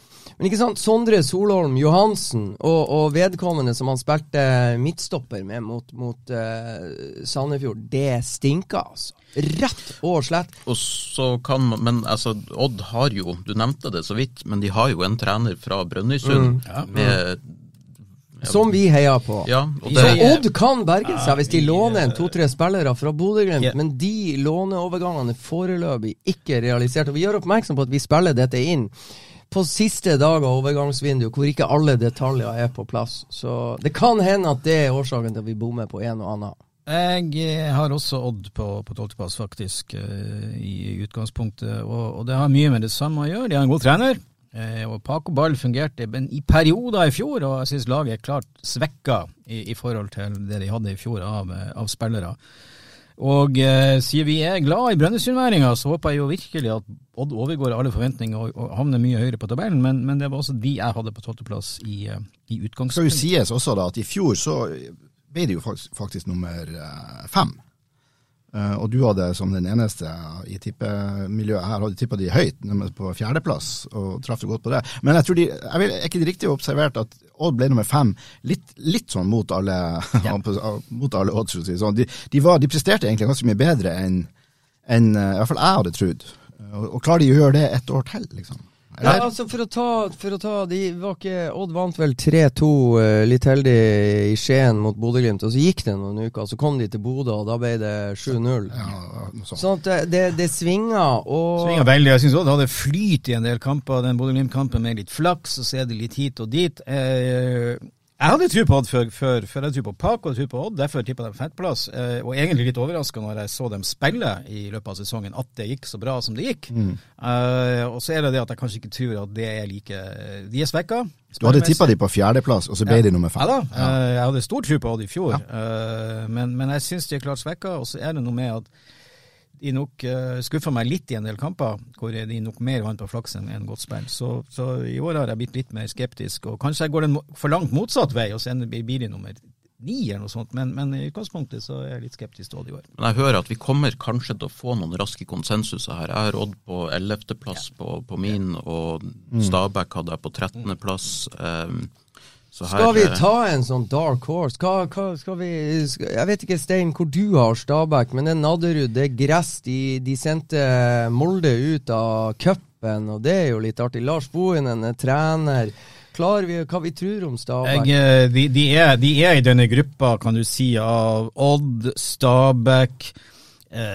Men ikke sant, Sondre Solholm Johansen og, og vedkommende som han spilte midtstopper med mot, mot uh, Sandefjord, det stinker, altså. Rett og slett. Og så kan man, Men altså, Odd har jo, du nevnte det så vidt, men de har jo en trener fra Brønnøysund med Som vi heier på. Ja, og Så Odd kan berge seg hvis de låner en to-tre spillere fra Bodø-Glimt, Ja. men de låneovergangene er foreløpig ikke realisert. Og vi gjør oppmerksom på at vi spiller dette inn på siste dag av overgangsvinduet, hvor ikke alle detaljer er på plass. Så det kan hende at det er årsaken til at vi bommer på en og annen. Jeg eh, har også Odd på på tolvteplass, faktisk, eh, i utgangspunktet. Og, og det har mye med det samme å gjøre. De har en god trener. Eh, og Paco Ball fungerte men i perioder i fjor, og jeg syns laget er klart svekka i, i forhold til det de hadde i fjor av, av spillere. Og eh, siden vi er glad i Brønnøysundværinga, så håper jeg jo virkelig at Odd overgår alle forventninger og, og havner mye høyere på tabellen, men, men det var også de jeg hadde på tolvteplass i, i utgangspunktet. skal jo sies også da at i fjor så ble det jo faktisk, faktisk nummer eh, fem. Eh, og du hadde som den eneste i tippemiljøet her, hadde tippa de høyt, nemlig på fjerdeplass, og traff godt på det. Men jeg tror de, jeg vil, er ikke riktig observert at Odd ble nummer fem litt, litt sånn mot alle, mot alle odds, for å si det sånn. De, de, var, de presterte egentlig ganske mye bedre enn en, i hvert fall jeg hadde trodd. Og, og klarer de å gjøre det ett år til, liksom? Ja, altså for å ta, for å ta de var ikke, Odd vant vel 3-2 eh, litt heldig i Skien mot Bodø-Glimt, og så gikk det noen uker, så kom de til Bodø, og da ble det 7-0. Ja. Sånn at det, det, det svinger, og Svinger veldig. Jeg syns Odd hadde flyt i en del kamper. Den Bodø-Glimt-kampen med litt flaks, og så er det litt hit og dit. Eh, jeg hadde tro på Odd før, før, før jeg tro på Paco og tro på Odd, derfor tippa de femteplass. Eh, og egentlig litt overraska når jeg så dem spille i løpet av sesongen, at det gikk så bra som det gikk. Eh, og så er det det at jeg kanskje ikke tror at det er like De er svekka. Du hadde tippa de på fjerdeplass, og så ble de nummer Ja fem. da, eh, jeg hadde stor tro på Odd i fjor, eh, men, men jeg syns de er klart svekka. Og så er det noe med at de nok uh, skuffa meg litt i en del kamper, hvor de nok mer vant på flaks enn godt spill. Så, så i år har jeg blitt litt mer skeptisk, og kanskje jeg går den for langt motsatt vei, og så blir de nummer ni eller noe sånt, men, men i utgangspunktet så er jeg litt skeptisk til Odd i år. Men jeg hører at vi kommer kanskje til å få noen raske konsensuser her. Jeg har Odd på 11.-plass på, på min, og Stabæk hadde jeg på 13.-plass. Um, så her, Skal vi ta en sånn dark horse? Hva, hva skal vi skal, Jeg vet ikke, Stein, hvor du har Stabæk, men det er Nadderud, det er gress. De, de sendte Molde ut av cupen, og det er jo litt artig. Lars Bohinen er trener. Klarer vi hva vi tror om Stabæk? Jeg, eh, de, de, er, de er i denne gruppa, kan du si, av Odd, Stabæk,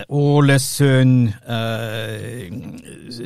Ålesund, eh,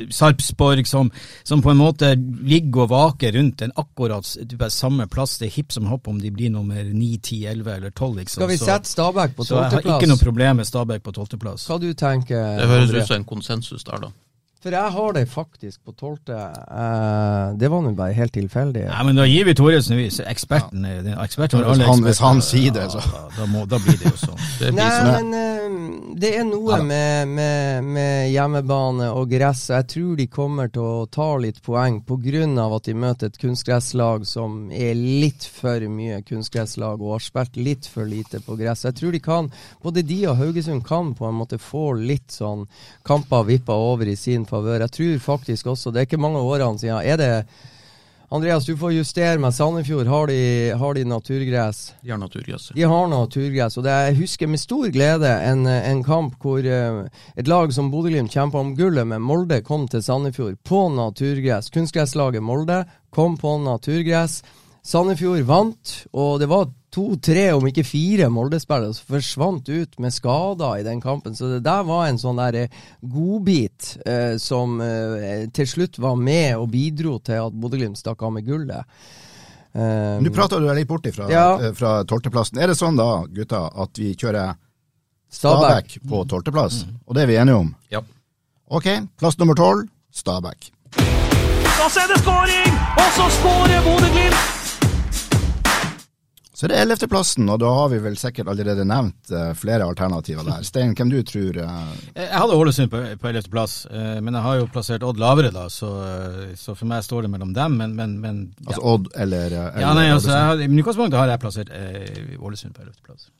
Sarpsborg, som, som på en måte ligger og vaker rundt en akkurat type, samme plass. Det er hipp som hopp om de blir nummer 9, 10, 11 eller 12. Liksom. Skal vi sette Stabæk på Så jeg har ikke noe problem med Stabæk på tolvteplass. Hva du tenker det høres ut som en konsensus der, da. For jeg har det faktisk på tolvte. Eh, det var nå bare helt tilfeldig. Nei, men da gir vi Thoresen vis. Eksperten er den- eksperten har Hvis alle han- hvis han sier det, så. Ja, da, må, da blir det jo sånn. Det Nei, sånn. men uh, det er noe med, med, med hjemmebane og gress. Jeg tror de kommer til å ta litt poeng pga. at de møter et kunstgresslag som er litt for mye kunstgresslag og har spilt litt for lite på gress. Jeg tror de kan, både de og Haugesund kan på en måte få litt sånn kamper vippa over i sin favør. Jeg tror faktisk også, det er ikke mange årene siden, er det Andreas, du får justere meg. Sandefjord, har de, har de naturgress? De har naturgress. De har naturgress, og det, jeg husker med stor glede en, en kamp hvor eh, et lag som Bodø-Glimt kjempa om gullet med Molde, kom til Sandefjord på naturgress. Kunstgresslaget Molde kom på naturgress. Sandefjord vant, og det var to-tre, om ikke fire, Molde-spillere som forsvant ut med skader i den kampen. Så det der var en sånn der eh, godbit eh, som eh, til slutt var med og bidro til at Bodø-Glimt stakk av med gullet. Um, Nå prater du deg litt bort ifra, Ja. eh, fra tolvteplassen. Er det sånn da, gutta, at vi kjører Stabæk. På tolvteplass? Og det er vi enige om? Ja. Ok, plass nummer tolv, Stabæk. Og så er det skåring! Og så skårer Bodø-Glimt! Så er det ellevteplassen, og da har vi vel sikkert allerede nevnt eh, flere alternativer der. Stein, hvem du tror eh, Jeg hadde Ålesund på på ellevteplass, uh, men jeg har jo plassert Odd lavere, da, så, eh, så for meg står det mellom dem. Men, men, men ja. Altså Odd eller, eh, eller ja, nei, altså, jeg I utgangspunktet har jeg plassert uh, Ålesund på ellevteplass.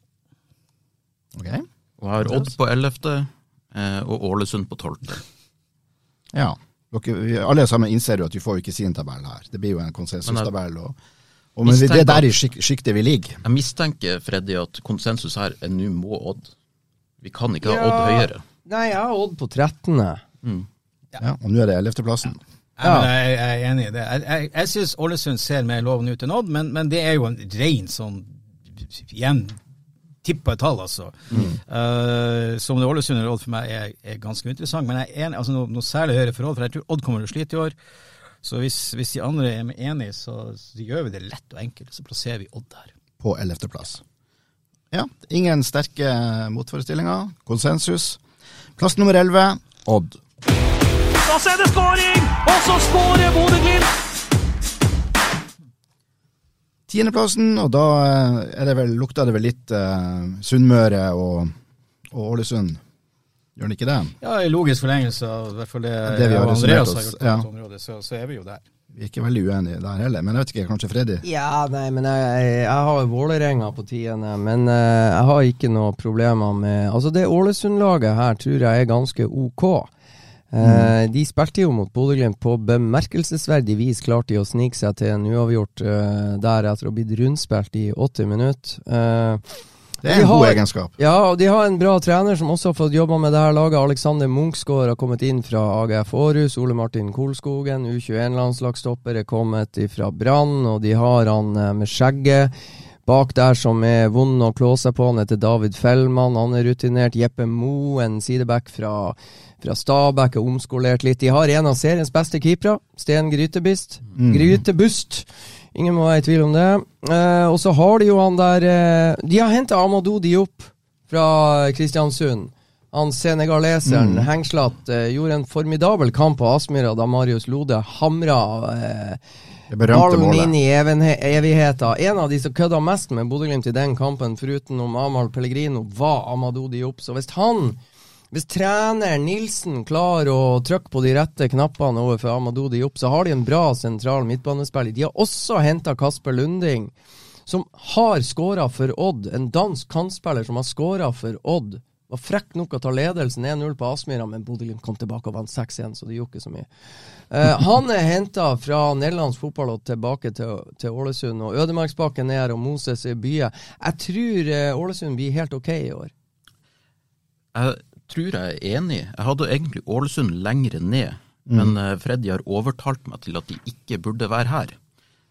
Ok, Og jeg har Odd på 11. eh, og Ålesund på 12. ja. Dere, vi, alle sammen innser jo at vi får jo ikke sin tabell her. Det blir jo en konsensustabell. Og, og, men det er der i sjiktet vi ligger. Jeg mistenker, Freddy, at konsensus her er nå må Odd. Vi kan ikke ha Odd høyere. Nei, jeg har Odd på 13. Ja, og nå er det ellevteplassen. Ja. men Jeg, jeg er enig i det. Jeg, jeg, jeg syns Ålesund ser mer lovende ut enn Odd, men, men det er jo en rein sånn igjen tippa tall, altså. Eh, så om det Ålesund eller Odd for meg er, er ganske interessant. Men jeg er enig, altså noe, noe særlig høyere for Odd, for jeg tror Odd kommer til å slite i år. Så hvis, hvis de andre er enige, så, så gjør vi det lett og enkelt. Så plasserer vi Odd der. På ellevteplass. Ja, ingen sterke motforestillinger. Konsensus. Plass nummer elleve, Odd. Da så er det skåring! Og så skårer Bodø-Glimt! Tiendeplassen, og da eh, er det vel, lukta det vel litt eh, Sunnmøre og, og Ålesund. Gjør den ikke det? Ja, i logisk forlengelse av i hvert fall det, Det vi har Andreas oss, har gjort på ja. dette området, så, så er vi jo der. Vi er ikke veldig uenige der heller, men jeg vet ikke, kanskje Freddy? Ja, nei, men jeg, jeg, jeg har Vålerenga på tiende, men eh, jeg har ikke noe problemer med Altså, det Ålesund-laget her tror jeg er ganske ok. Mm. De spilte jo mot Bodø-Glimt på bemerkelsesverdig vis. Klarte de å snike seg til en uavgjort uh, der etter å ha blitt rundspilt i 80 minutter. Eh, Det er de en god har- egenskap. Ja, og de har en bra trener som også har fått jobba med det her laget. Alexander Munchsgaard har kommet inn fra AGF Aarhus. Ole Martin Kolskogen, U21-landslagsstopper, er kommet fra Brann. Og de har han eh, med skjegget bak der som er vond å klå seg på. Han heter David Fellmann. Han er rutinert. Jeppe Moe, en sideback fra, fra Stabæk, er omskolert litt. De har en av seriens beste keepere, Sten Grytebust. Grytebust. Ingen må være i tvil om det. Eh, og så har de jo han der eh, De har henta Amadou Diop fra Kristiansund. Han senegaleseren, hengslatt, eh, gjorde en formidabel kamp på Aspmyra da Marius Lode hamra eh, ballen inn i evigheta. En av de som kødda mest med Bodø-Glimt i den kampen, foruten om Amahl Pellegrino, var Amadou Diop. Så hvis han hvis trener Nilsen klarer å trykke på de rette knappene overfor Amadou Diop, så har de en bra sentral midtbanespiller. De har også henta Kasper Lunding, som har skåra for Odd. En dansk kantspiller som har skåra for Odd. Var frekk nok å ta ledelsen 1-0 på Aspmyra, men Bodø-Glimt kom tilbake og vant 6-1, så det gjorde ikke så mye. Eh, han er henta fra Nederlands fotball og tilbake til, til Ålesund. Og Ødemarksbakken er her, og Moses er Bye. Jeg tror eh, Ålesund blir helt ok i år. Jeg tror jeg er enig. Jeg hadde egentlig Ålesund lengre ned, men eh, Freddy har overtalt meg til at de ikke burde være her.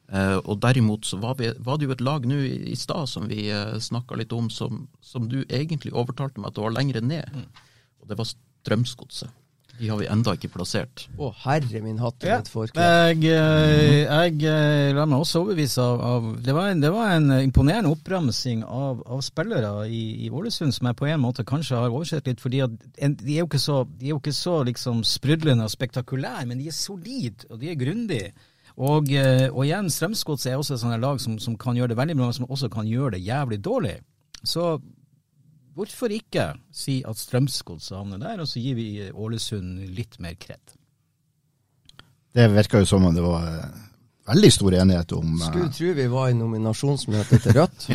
Eh, og derimot så var, vi, var det jo et lag nå i, i stad som vi uh, snakka litt om, som, som du egentlig overtalte meg at det var lengre ned. Og det var Strømsgodset. De har vi enda ikke plassert. Å, herre min hatt Ja. Jeg, eh, jeg la meg også overbevise av, av det, var en, det var en imponerende oppramsing av, av spillere i, i Ålesund som jeg på en måte kanskje har oversett litt. fordi at en, De er jo ikke så, de er jo ikke så liksom sprudlende og spektakulære, men de er solide og de er grundige. Og, eh, og igjen, Strømsgodset er også et sånt lag som, som kan gjøre det veldig bra, men som også kan gjøre det jævlig dårlig. Så hvorfor ikke si at Strømsgodset havner der, og så gir vi Ålesund litt mer kred. Det virka jo som om det var eh, veldig stor enighet om eh, Skulle tro vi var i nominasjonsmøte til Rødt.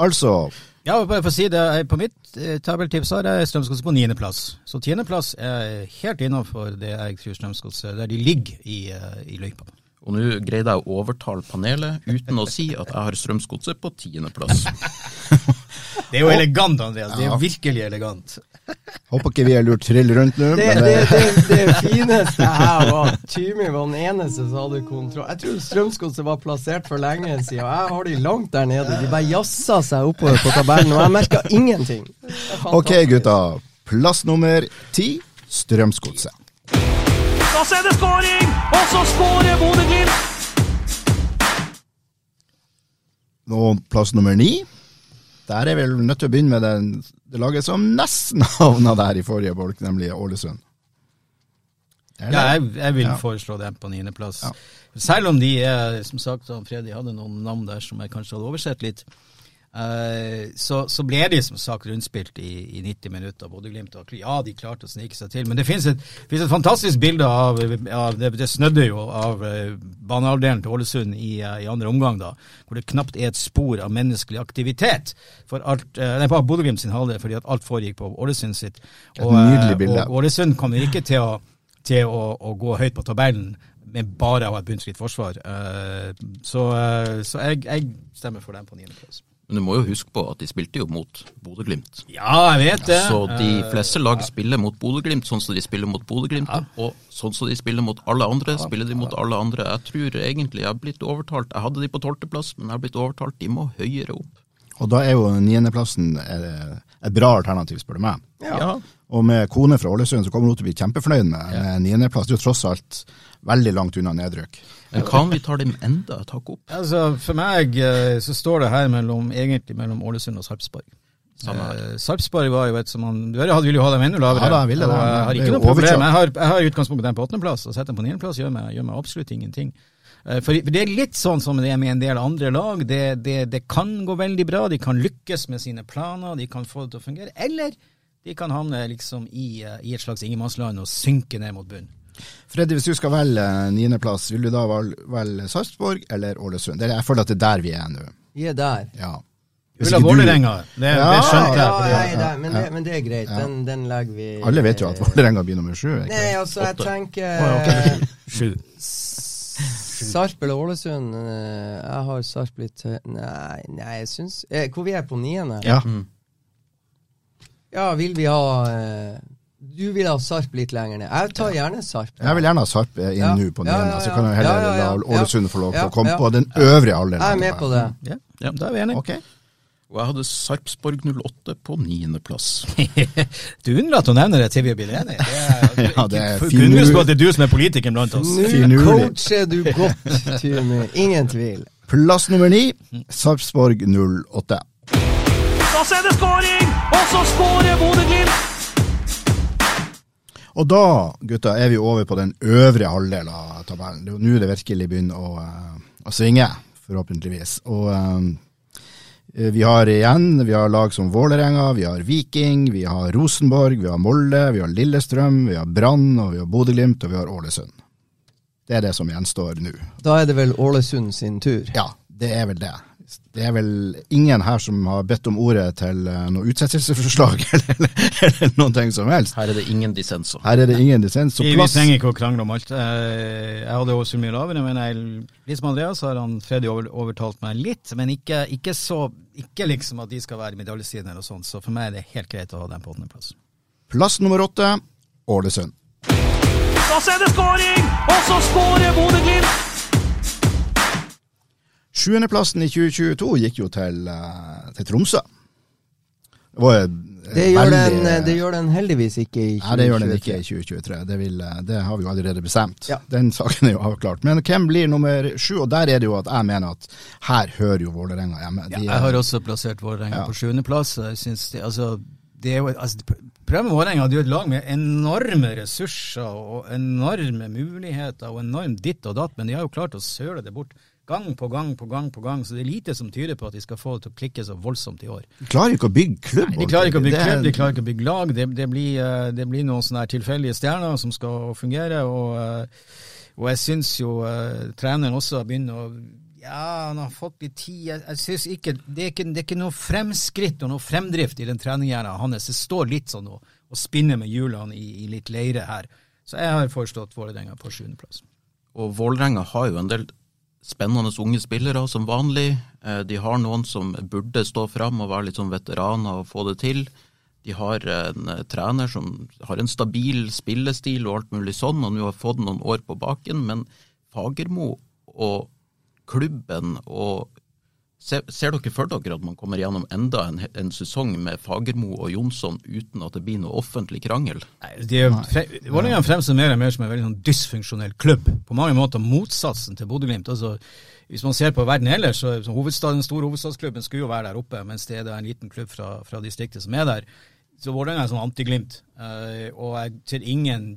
Altså, Ja, bare for å si det, eh, På mitt tabeltips har jeg Strømsgodset på niendeplass. Så tiendeplass er helt innafor det jeg tror Strømsgodset Der de ligger i, i løypa. Og nå greide jeg å overtale panelet uten å si at jeg har Strømsgodset på tiendeplass. Det er jo elegant, Andreas. Det er jo virkelig elegant. Håper ikke vi har lurt trill rundt nå. Det, men det, det, det, det fineste her var at Tymi var den eneste som hadde kontroll. Jeg trodde Strømsgodset var plassert for lenge siden. Jeg har de langt der nede. De bare jazza seg oppover på tabellen, og jeg merka ingenting. Ok, gutta. Plass nummer ti, Strømsgodset. Da ser det skåring, og så skårer Bodø-Glimt! Nå plass nummer ni, der er vi nødt til å begynne med den, det laget som nesten havna der i forrige bolk, nemlig Ålesund. Ja, jeg, jeg vil Ja. foreslå dem på niendeplass. Ja. Selv om de er, som sagt, Freddy hadde noen navn der som jeg kanskje hadde oversett litt, eh, så, så ble de som sagt rundspilt i, i 90 minutter. Bodø-Glimt ja, de klarte å snike seg til. Men det finnes et, finnes et fantastisk bilde av, av det, det snødde jo av uh, banehalvdelen til Ålesund i, uh, i andre omgang, da, hvor det knapt er et spor av menneskelig aktivitet for alt, nei, på Bodø-Glimt sin halvdel, fordi at alt foregikk på Ålesund sitt. Og. Og, Ålesund kommer ikke til å, til å, å gå høyt på tabellen med bare å ha et bunnskritt forsvar. Så så jeg, jeg stemmer for dem på niendeplass. Men du må jo huske på at de spilte jo mot Bodø-Glimt. Ja, jeg vet det. Så de Eh, fleste lag spiller mot Bodø-Glimt sånn som de spiller mot Bodø-Glimt. Og sånn som de spiller mot alle andre, spiller de mot alle andre. Jeg tror egentlig jeg har blitt overtalt. Jeg hadde de på tolvteplass, men jeg har blitt overtalt. De må høyere opp. Og da er jo niendeplassen et bra alternativ, spør du meg. Ja. Og med kone fra Ålesund så kommer hun til å bli kjempefornøyd med med niendeplass. Det er jo tross alt veldig langt unna nedrykk. Men hva om vi tar dem enda et hakk opp? Altså, For meg eh, så står det her mellom, egentlig mellom Ålesund og Sarpsborg. Eh, Sarpsborg var jo et som man Du ville jo ha dem enda lavere. Ja da, jeg ville det. jeg har ikke noe problem. Jeg har, jeg har utgangspunktet dem på åttendeplass, og setter dem på niendeplass gjør, meg- gjør meg absolutt ingenting. Eh, For for det er litt sånn som det er med en del andre lag. Det, det, det kan gå veldig bra, de kan lykkes med sine planer, de kan få det til å fungere. Eller de kan havne liksom i, eh, i et slags ingenmannsland og synke ned mot bunnen. Freddy, hvis du skal velge niendeplass, vil du da velge Sarpsborg eller Ålesund? Er, jeg føler at det er der vi er nå. Vi er der. Ja. Du vil ha Vålerenga, det, Ja, det skjønte jeg. Ja, men, det, men det er greit. Den, den legger vi Alle vet jo at Vålerenga blir nummer sju. ikke? Nei, altså, jeg tenker Sju. Sarp eller Ålesund? eh, Jeg har Sarp litt Nei, nei, jeg syns eh, Hvor vi er på niende? Ja. Ja, vil vi ha eh, Du vil ha Sarp litt lenger ned. Jeg tar gjerne Sarp. Jeg vil gjerne ha Sarp eh, inn Ja. nå på Ja, niende, ja, så kan jeg heller Ja, ja, ja. la Ålesund få lov til Ja, å komme ja. på den øvrige alderen. Jeg er med på det. Ja, ja, da er vi enige. Ok. Og jeg hadde Sarpsborg 08 på niendeplass. Du unnlater å nevne det til vi blir enige. Det er, Ja, det er finurlig. At det er du som er politikeren blant oss. Nå Finurlig. coacher du godt, Tune. Ingen tvil. Plass nummer ni, Sarpsborg 08. Da ser det skåring, og så skårer Bodø-Glimt! Og da, gutta, er vi over på den øvre halvdel av tabellen. Det er jo nå det virkelig begynner å, eh, å svinge, forhåpentligvis. Og um, vi har igjen vi har lag som Vålerenga, vi har Viking, vi har Rosenborg, vi har Molde, vi har Lillestrøm, vi har Brann, og vi har Bodø-Glimt, og vi har Ålesund. Det er det som gjenstår nå. Da er det vel Ålesund sin tur. Ja, det er vel det. Det er vel ingen her som har bedt om ordet til eh, noe utsettelsesforslag eller, eller, eller noen ting som helst. Her er det ingen dissenser. Her er det ingen dissens. Så Vi, vi trenger ikke å krangle om alt. Eh, Jeg hadde også mye lavere, men jeg, litt som Andreas har han Freddy overtalt meg litt. Men ikke, ikke så Ikke liksom at de skal være medaljesidene eller sånt, så for meg er det helt greit å ha dem på åttendeplass. Plass nummer åtte, Ålesund. Da ser det skåring, og så skårer Bodø-Glimt! Sjuendeplassen i 2022 gikk jo til, eh, til Tromsø. Det var eh, Det gjør, veldig- den, det gjør den heldigvis ikke i 2023. Nei, det gjør den ikke i 2023. Det, vil, eh, det har vi jo allerede bestemt. Ja. Den saken er jo avklart. Men hvem blir nummer sju? Og der er det jo at jeg mener at her hører jo Vålerenga hjemme. De Jeg er- har også plassert Vålerenga Ja. på sjuendeplass. Jeg altså, det er jo, altså, Prøv med Vålerenga, er jo et lag med enorme ressurser og enorme muligheter og enormt ditt og datt, men de har jo klart å søle det bort gang på gang på gang på gang, så det er lite som tyder på at de skal få det til å klikke så voldsomt i år. De klarer ikke å bygge klubb. Nei, de klarer ikke å bygge Det klubb, de klarer ikke å bygge lag. Det, det, blir, eh, det blir noen sånne tilfeldige stjerner som skal fungere. Og, eh, og jeg syns jo eh, treneren også begynt å Ja, han har fått litt tid. Jeg, jeg synes ikke det, er ikke det er ikke noe fremskritt og noe fremdrift i den treninghjernen hans. Det står litt sånn og, og spinner med hjulene i, i litt leire her. Så jeg har foreslått Vålerenga på sjuendeplass. og Vålerenga har jo en del spennende unge spillere som vanlig. Eh, de har noen som burde stå fram og være litt sånn veteraner og få det til. De har en eh, trener som har en stabil spillestil og alt mulig sånn, og nå har fått noen år på baken. Men Fagermo og klubben og Ser, ser dere for dere at man kommer gjennom enda en, en sesong med Fagermo og Jonsson uten at det blir noe offentlig krangel? Nei, de er- Vålerenga fremstår mer og mer som en veldig sånn dysfunksjonell klubb. På mange måter motsatsen til Bodø-Glimt. Altså, hvis man ser på verden ellers, så så hovedstaden, den store hovedstadsklubben skulle jo være der oppe, mens det er en liten klubb fra, fra distriktet som er der. Så Vålerenga er sånn anti-Glimt. Uh, og jeg ser ingen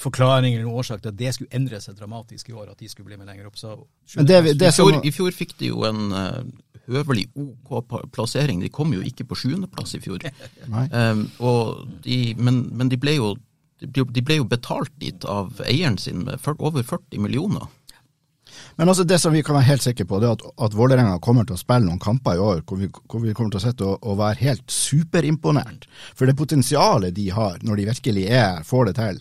forklaring eller noen årsak til at det skulle endre seg dramatisk i år, at de skulle bli med lenger opp. Så Men det, det I, fjor, I fjor fikk de jo en uh, høvelig OK plassering. De kom jo ikke på sjuendeplass i fjor. Um, og de, men, men de ble jo de ble, jo betalt dit av eieren sin med over 40 millioner. Men altså det som vi kan være helt sikre på, det er at, at Vålerenga kommer til å spille noen kamper i år hvor vi, hvor vi kommer til å sitte og, og være helt superimponert. For det potensialet de har når de virkelig er, får det til,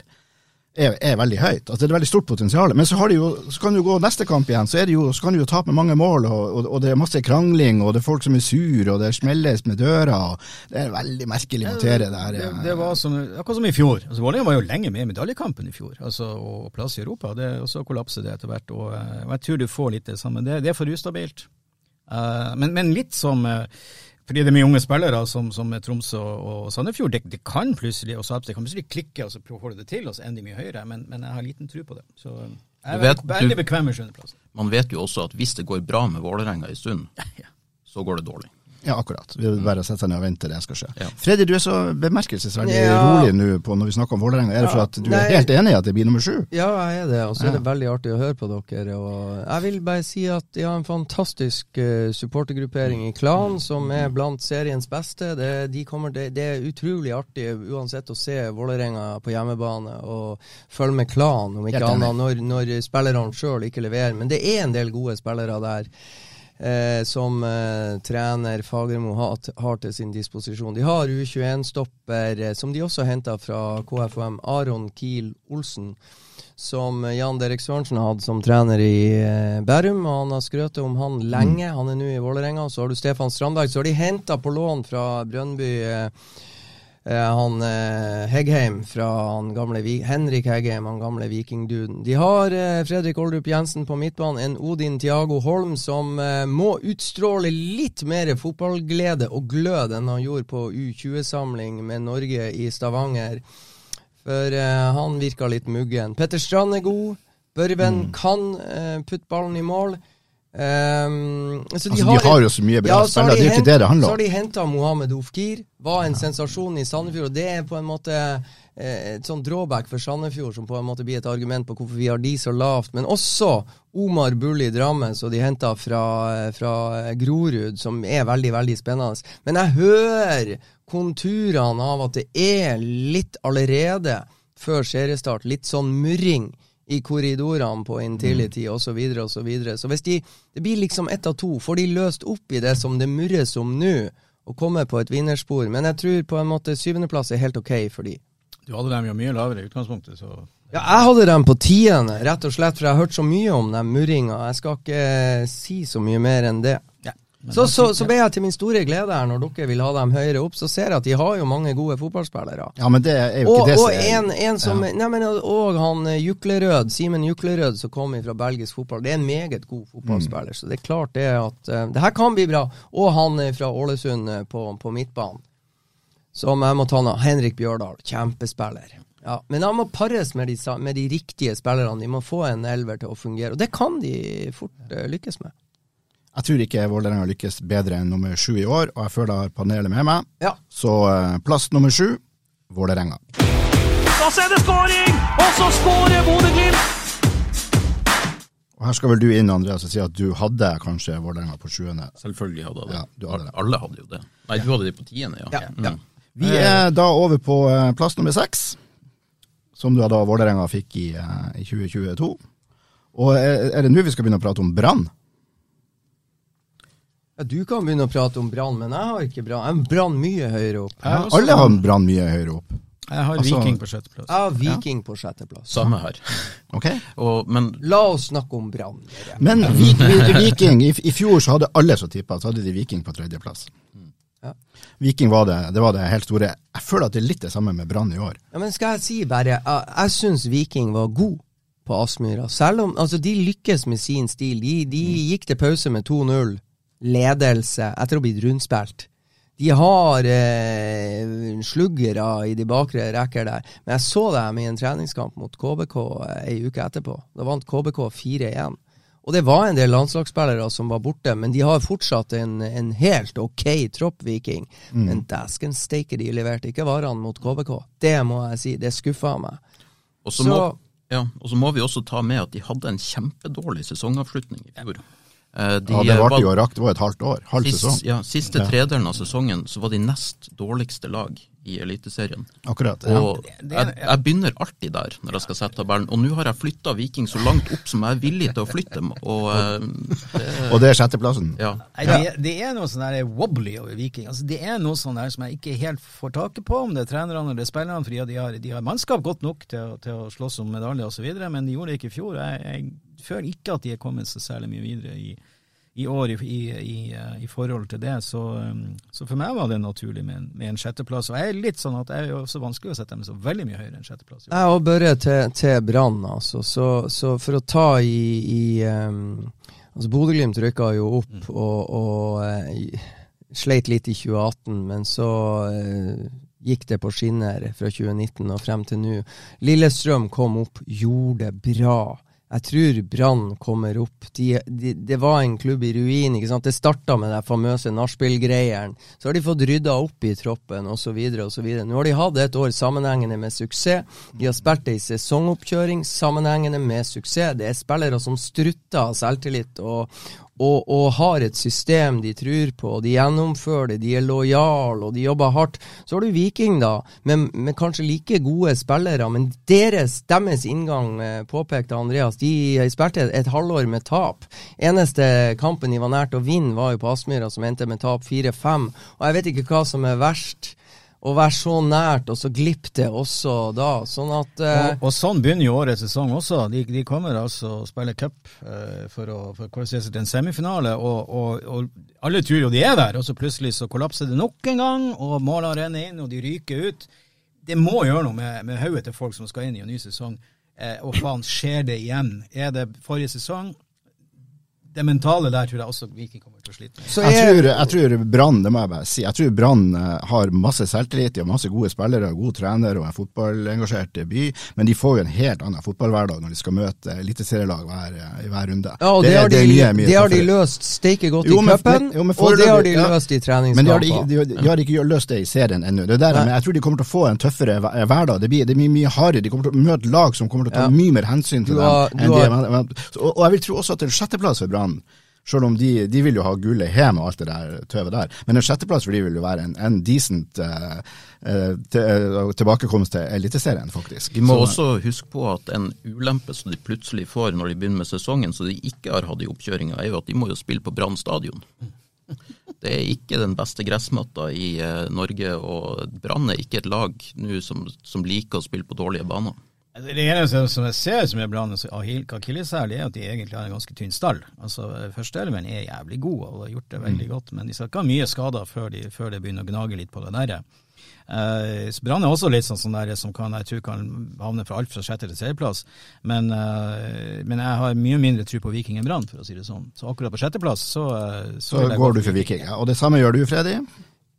er, er veldig høyt. Altså Det er veldig stort potensial. Men så, har de jo, så kan du gå neste kamp igjen, så, det jo, så kan du jo tape med mange mål, og, og, og det er masse krangling, og det er folk som er sur, og det smelles med døra. Det er veldig merkelig materie det her. Det, det var som, akkurat som i fjor. Altså, Vålerenga var jo lenge med i medaljekampen i fjor, altså, og plass i Europa. Det, og så kollapser det etter hvert. Og, eh, jeg tror du får litt det samme. Det, det er for ustabilt. Uh, men, men litt som eh, fordi det er mye unge spillere som, som er Tromsø og, Sandefjord. Det, det kan plutselig også, det kan plutselig klikke og så prøve å få det til, og så ender de mye høyere. Men, men jeg har liten tro på det. Så jeg er veldig- bekvem med sjuendeplassen. Man vet jo også at hvis det går bra med Vålerenga en stund, så går det dårlig. Ja, akkurat. Vi vil bare sette seg ned og vente det skal skje. Ja. Freddy, du er så bemerkelsesverdig Ja. rolig nå på når vi snakker om Vålerenga. Er det for at du nei. er helt enig i at det blir nummer sju? Ja, jeg er det, og så er det veldig artig å høre på dere. Og jeg vil bare si at de har en fantastisk eh, supportergruppering i Klan, som er blant seriens beste. Det, de kommer, det, det er utrolig artig uansett å se Vålerenga på hjemmebane og følge med Klan, om ikke annet, når, når spillerne sjøl ikke leverer. Men det er en del gode spillere der. Eh, som eh, trener Fagermo har, har til sin disposisjon. De har U21-stopper, eh, som de også henta fra KFUM, Aron Kiel Olsen, som Jan Derek Sørensen hadde som trener i eh, Bærum. Han har skrøtet om han lenge. Han er nå i Vålerenga. Så har du Stefan Strandberg. Så har de henta på lån fra Brønnby eh, han eh, Heggheim fra han gamle Henrik Heggheim, han gamle vikingduden. De har eh, Fredrik Oldrup Jensen på midtbanen, en Odin Tiago Holm som eh, må utstråle litt mer fotballglede og glød enn han gjorde på U20-samling med Norge i Stavanger. For eh, han virka litt muggen. Petter Strand er god. Børven kan eh, putte ballen i mål. Ehm, så Altså, de har jo så mye bra ja, spillere, de det er jo ikke det det handler om. Så har de henta Mohammed Ofkir. Var en sensasjon i Sandefjord. Og det er på en måte eh, et sånn drawback for Sandefjord, som på en måte blir et argument på hvorfor vi har de så lavt. Men også Omar Bulli Drammen, som de henta fra, eh, fra Grorud, som er veldig, veldig spennende. Men jeg hører konturene av at det er litt allerede før seriestart, litt sånn murring i korridorene på Intility osv. Så, videre, og så, videre. så hvis de, det blir liksom ett av to, får de løst opp i det som det murres om nå, og kommer på et vinnerspor. Men jeg tror på en måte syvendeplass er helt ok for de. Du hadde dem jo mye lavere i utgangspunktet, så Ja, jeg hadde dem på tiende, rett og slett, for jeg har hørt så mye om den murringa. Jeg skal ikke si så mye mer enn det. Så, så, så ble jeg til min store glede her, når dere vil ha dem høyere opp, så ser jeg at de har jo mange gode fotballspillere. Ja, men det er jo Og, ikke det og som er en, en som Ja. Nei, men og han eh, Juklerød, Simen Juklerød, som kom fra belgisk fotball. Det er en meget god fotballspiller, så det er klart det at uh, det her kan bli bra. Og han eh, fra Ålesund på, på midtbanen, som jeg må ta nå. Henrik Bjørdal, kjempespiller. Ja, men han må pares med de, med de riktige spillerne. De må få en elver til å fungere, og det kan de fort uh, lykkes med. Jeg tror ikke Vålerenga lykkes bedre enn nummer sju i år, og jeg føler jeg har panelet med meg. Ja. Så eh, plass nummer sju, Vålerenga. Da er det skåring, og så skårer Bodø-Glimt! Og her skal vel du inn, Andreas, og si at du hadde kanskje Vålerenga på sjuende. Selvfølgelig hadde jeg det. Ja, du hadde det. Alle hadde jo det. Nei, du hadde det på tiende, ja. Ja, ja. Mm. Vi er da over på eh, plass nummer seks, som du da Vålerenga fikk i, eh, i 2022. Og er, er det nå vi skal begynne å prate om Brann? Ja, du kan begynne å prate om Brann, men jeg har ikke Brann. Jeg har Brann mye høyere opp. Ja, alle har Brann mye høyere opp. Jeg har Altså- Viking på sjetteplass. har Viking på sjetteplass. Samme her. Ok? Og, men La oss snakke om Brann. dere. Men Vi- Vi- Viking, i, i fjor så hadde alle som tippa, så hadde de Viking på tredjeplass. Ja. Viking var det, det var det helt store. Jeg føler at det er litt det samme med Brann i år. Ja, men skal jeg si bare Jeg, jeg syns Viking var god på Aspmyra. Selv om altså, de lykkes med sin stil. De, de gikk til pause med 2-0. Ledelse etter å ha blitt rundspilt. De har eh, sluggere i de bakre rekker der. Men jeg så dem i en treningskamp mot KBK ei uke etterpå. Da vant KBK 4-1. Og det var en del landslagsspillere som var borte, men de har fortsatt en, en helt ok tropp, Viking. Men dæsken steike de leverte ikke varene mot KBK. Det må jeg si. Det skuffa meg. Og så Så- må, ja, og så må vi også ta med at de hadde en kjempedårlig sesongavslutning i fjor. Eh, de Ja, det varte var- jo rakk, det var et halvt år. Halv Sist, sesong. ja, siste Ja. tredelen av sesongen så var de nest dårligste lag i Eliteserien. Akkurat. Ja. Og jeg, jeg begynner alltid der når jeg skal sette tabellen. Og nå har jeg flytta Viking så langt opp som jeg er villig til å flytte dem. Og, eh, det, Og det er sjetteplassen. ja. Nei, det, det er noe sånn der wobbly over Viking. Altså, det er noe sånn der som jeg ikke helt får taket på, om det er trenerne eller det er spillerne. fordi de har, de har mannskap godt nok til, å- til å slåss om medaljer osv., men de gjorde det ikke i fjor. Jeg, jeg føler ikke at de er kommet så særlig mye videre i, i år i, i, i, eh, forhold til det. Så, um, så for meg var det naturlig med en, med en sjetteplass. Og jeg er litt sånn at jeg er jo så vanskelig å sette dem så veldig mye høyere enn sjetteplass. Jeg og Børre til, til Brann, altså. Så, så for å ta i, um, Altså, Bodø-Glimt rykka jo opp og, og uh, sleit litt i 2018, men så uh, gikk det på skinner fra 2019 og frem til nå. Lillestrøm kom opp, gjorde det bra. Jeg tror Brann kommer opp. De, de, det var en klubb i ruin. ikke sant? Det starta med den famøse nachspiel-greieren. Så har de fått rydda opp i troppen osv. osv. Nå har de hatt et år sammenhengende med suksess. De har spilt ei sesongoppkjøring sammenhengende med suksess. Det er spillere som strutter av selvtillit og, og, og har et system de tror på. og De gjennomfører det, de er lojale og de jobber hardt. Så har du Viking, da, med, med kanskje like gode spillere, men deres, deres inngang, eh, påpekte Andreas, de spilte et, et halvår med tap. Eneste kampen de var nært å vinne, var jo på Aspmyra, som endte med tap 4-5. Og jeg vet ikke hva som er verst. Å være så nært, og så glipp det også da. Sånn at eh, Og, og sånn begynner jo årets sesong også. De, de kommer altså og spiller cup eh, for å kvalifisere seg til en semifinale, og, og, og alle tror jo de er der, og så plutselig så kollapser det nok en gang, og målene renner inn, og de ryker ut. Det må gjøre noe med, med hodet til folk som skal inn i en ny sesong. Eh, og faen, skjer det igjen? Er det forrige sesong? Det mentale der tror jeg også Viking kommer til å slite med. så Jeg tror, jeg tror Brann, det må jeg bare si, jeg tror Brann eh, har masse selvtillit, de har masse gode spillere, god trener og en fotballengasjert by, men de får jo en helt annen fotballhverdag når de skal møte eliteserielag hver, eh, i hver runde. Ja, og det, har de, er mye, mye det har de løst steike godt Jo, i cupen, og det har de ja. løst i Men de har, treningskamper. ikke, de, de har ikke løst det i serien ennå. Det er der, men jeg tror de kommer til å få en tøffere hverdag. Det blir, det blir mye hardere. De kommer til å møte lag som kommer til å ta Ja. mye mer hensyn til Du dem. har- har- og, og jeg vil tro også at en sjetteplass for Brann, selv om de, de vil jo ha gullet hjem og alt det der tøvet der, men en sjetteplass for de vil jo være en, en decent eh, eh, til, eh, tilbakekomst til Eliteserien, faktisk. Vi må Så- også huske på at en ulempe som de plutselig får når de begynner med sesongen, som de ikke har hatt i oppkjøringa, er jo at de må jo spille på Brann stadion. Det er ikke den beste gressmatta i Norge, og Brann er ikke et lag nå som, som liker å spille på dårlige baner. Det eneste som jeg ser som er Branns akilleshæl, er at de egentlig har en ganske tynn stall. Altså, Førsteelven er jævlig god og har gjort det veldig godt, men de skal ikke ha mye skader før, de, før det begynner å gnage litt på det der. Eh, Brann er også litt sånn, sånn der som kan, jeg tror kan havne fra alt fra sjette til tredjeplass, men, eh, men jeg har mye mindre tro på Viking enn Brann, for å si det sånn. Så akkurat på sjetteplass så, eh, Så vil går du for Viking. Ja. Og det samme gjør du, Freddy.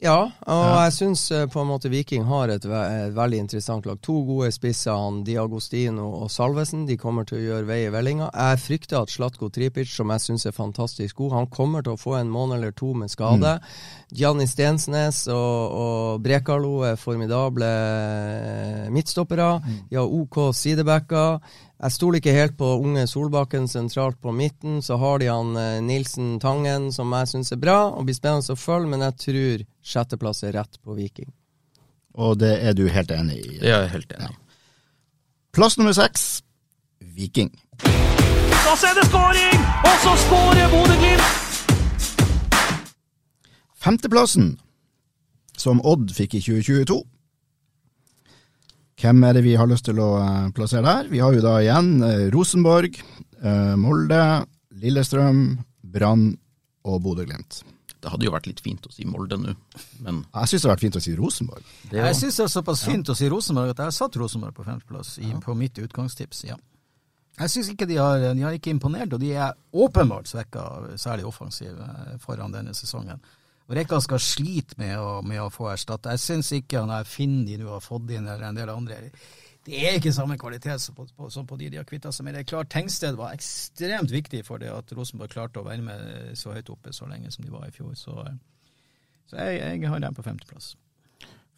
Ja, og jeg syns eh, på en måte Viking har et, ve et veldig interessant lag. To gode spisser, han Diagostino og Salvesen. De kommer til å gjøre vei i vellinga. Jeg frykter at Slatko Tripic, som jeg syns er fantastisk god, han kommer til å få en måned eller to med skade. Gianni Stensnes og, og Brekalo er formidable midtstoppere. Mm. De har OK sidebacker. Jeg stoler ikke helt på unge Solbakken sentralt på midten. Så har de han eh, Nilsen Tangen, som jeg syns er bra og blir spennende å følge, men jeg tror sjetteplass er rett på Viking. Og det er du helt enig i. Det er jeg helt enig i. Plass nummer seks, Viking. Da ser det skåring! Og så skårer Bodø-Glimt! Femteplassen, som Odd fikk i 2022. Hvem er det vi har lyst til å eh, plassere der? Vi har jo da igjen eh, Rosenborg, eh, Molde, Lillestrøm, Brann og Bodø-Glimt. Det hadde jo vært litt fint å si Molde nå, men Jeg syns det hadde vært fint å si Rosenborg. det Jeg syns det er såpass fint å si Rosenborg at jeg har satt Rosenborg på femteplass ja. på mitt utgangstips. ja. Jeg syns ikke de har, de har ikke imponert, og de er åpenbart svekka, særlig offensiv, foran denne sesongen. Og Rekka skal slite med å, med å få erstatta. Jeg syns ikke han her Finn de nå har fått inn, eller en del andre Det er ikke samme kvalitet som på, på, som på de de har kvitta seg med. Det er klart Tengsted var ekstremt viktig for det at Rosenborg klarte å være med så høyt oppe så lenge som de var i fjor. Så, så jeg, jeg har dem på femteplass.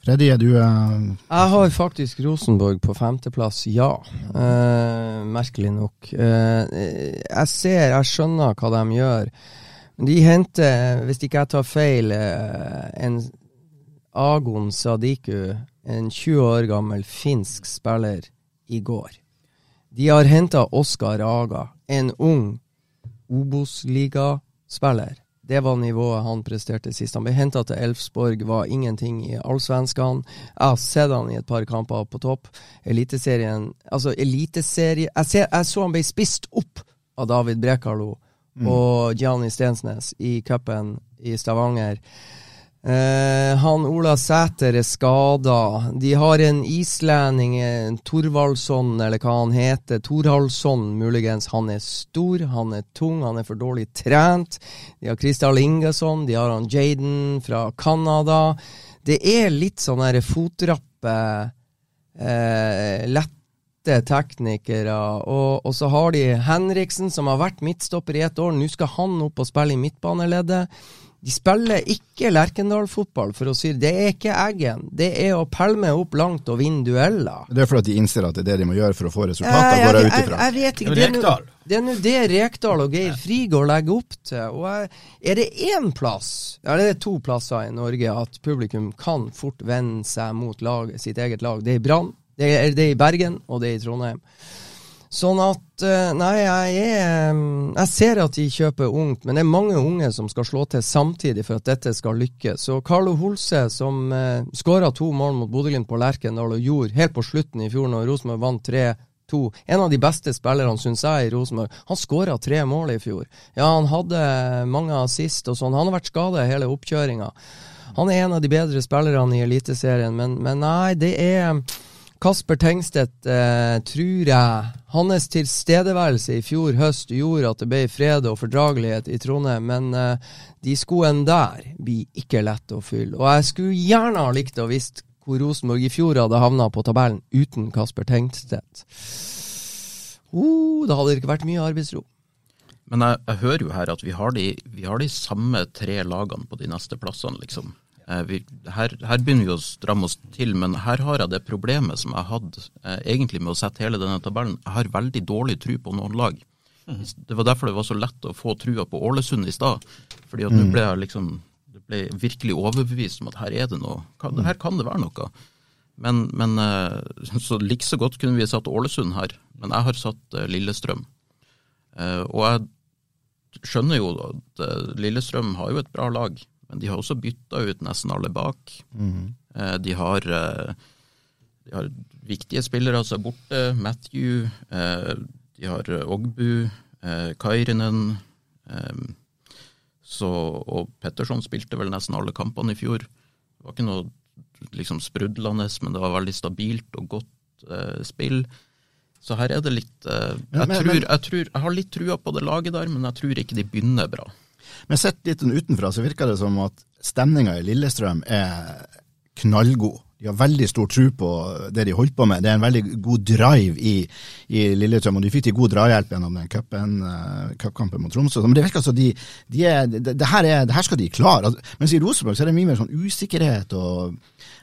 Freddy, er du eh, Jeg har faktisk Rosenborg på femteplass, ja. Eh, merkelig nok. Eh, jeg ser, jeg skjønner hva de gjør. De henter, hvis ikke jeg tar feil, eh, en Agon Sadiku, en 20 år gammel finsk spiller, i går. De har henta Oskar Aga, en ung Obos-ligaspiller. Det var nivået han presterte sist. Han ble henta til Elfsborg, var ingenting i allsvenskene. Jeg har sett han i et par kamper på topp. Eliteserien Altså, eliteserie jeg, jeg så han ble spist opp av David Brekalo og Gianni Stensnes i cupen i Stavanger. Eh, han Ola Sæter er skada. De har en islending, en Thorvaldsson, eller hva han heter. Thorhalsson, muligens. Han er stor, han er tung, han er for dårlig trent. De har Kristal Ingesson, de har han Jaden fra Canada. Det er litt sånn der fotrappe, eh, lette teknikere. Og, og så har de Henriksen, som har vært midtstopper i ett år. Nå skal han opp og spille i midtbaneleddet. De spiller ikke Lerkendal-fotball, for å si det. Det er ikke Eggen. Det er å pælme opp langt og vinne dueller. Det er fordi at de innser at det er det de må gjøre for å få resultater, jeg, går jeg ut ifra. jeg vet ikke. Det er nå- det er nå det Rekdal og Geir Frigård legger opp til. Og jeg, er det én plass, eller det er to plasser i Norge, at publikum kan fort vende seg mot lag, sitt eget lag, det er i Brann, det er det i Bergen, og det er i Trondheim. Sånn at eh, Nei, jeg er mm, Jeg ser at de kjøper ungt, men det er mange unge som skal slå til samtidig for at dette skal lykkes. Så Carlo Holse, som eh, skåra to mål mot Bodø-Glimt på Lerkendal og gjorde helt på slutten i fjor, når Rosenborg vant 3-2 En av de beste spillerne, syns jeg, i Rosenborg. Han skåra tre mål i fjor. Ja, han hadde mange assist og sånn. Han har vært skada hele oppkjøringa. Han er en av de bedre spillerne i Eliteserien, men, men nei, det er Kasper Tengstedt, eh, tror jeg Hans tilstedeværelse i fjor høst gjorde at det ble fred og fordragelighet i Trondheim, men eh, de skoene der blir ikke lett å fylle. Og jeg skulle gjerne ha likt å visst hvor Rosenborg i fjor hadde havna på tabellen uten Kasper Tengstedt. Oh, da hadde ikke vært mye arbeidsro. Men jeg, jeg hører jo her at vi har, de, vi har de samme tre lagene på de neste plassene, liksom. Eh, vi, her, her begynner vi å stramme oss til, men her har jeg det problemet som jeg hadde eh, egentlig med å sette hele denne tabellen. Jeg har veldig dårlig tro på noen lag. Det var derfor det var så lett å få trua på Ålesund i stad. Fordi at nå ble jeg liksom ble virkelig overbevist om at her er det noe. Kan, her kan det være noe. Men, men eh, så like så godt kunne vi satt Ålesund her, men jeg har satt eh, Lillestrøm. Og jeg skjønner jo at Lillestrøm har jo et bra lag, men de har også bytta ut nesten alle bak. Mm. de, har, eh, de har viktige spillere er borte. Matthew, eh, de har Ogbu, Kairinen. Så, og Petterson spilte vel nesten alle kampene i fjor. Det var ikke noe liksom sprudlende, men det var veldig stabilt og godt spill. Så her er det litt eh, Men- jeg, men- tror, jeg, tror, jeg har litt trua på det laget der, men jeg tror ikke de begynner bra. Men sett litt sånn utenfra, så virker det som at stemninga i Lillestrøm er knallgod. De har veldig stor tro på det de holder på med. Det er en veldig god drive i, i Lillestrøm, og de fikk til god drahjelp gjennom den cupen, eh, cupkampen mot Tromsø. Men det virker som de, de er, det, det, her er, det her skal de klare. Altså, mens i Rosenborg så er det mye mer sånn usikkerhet, og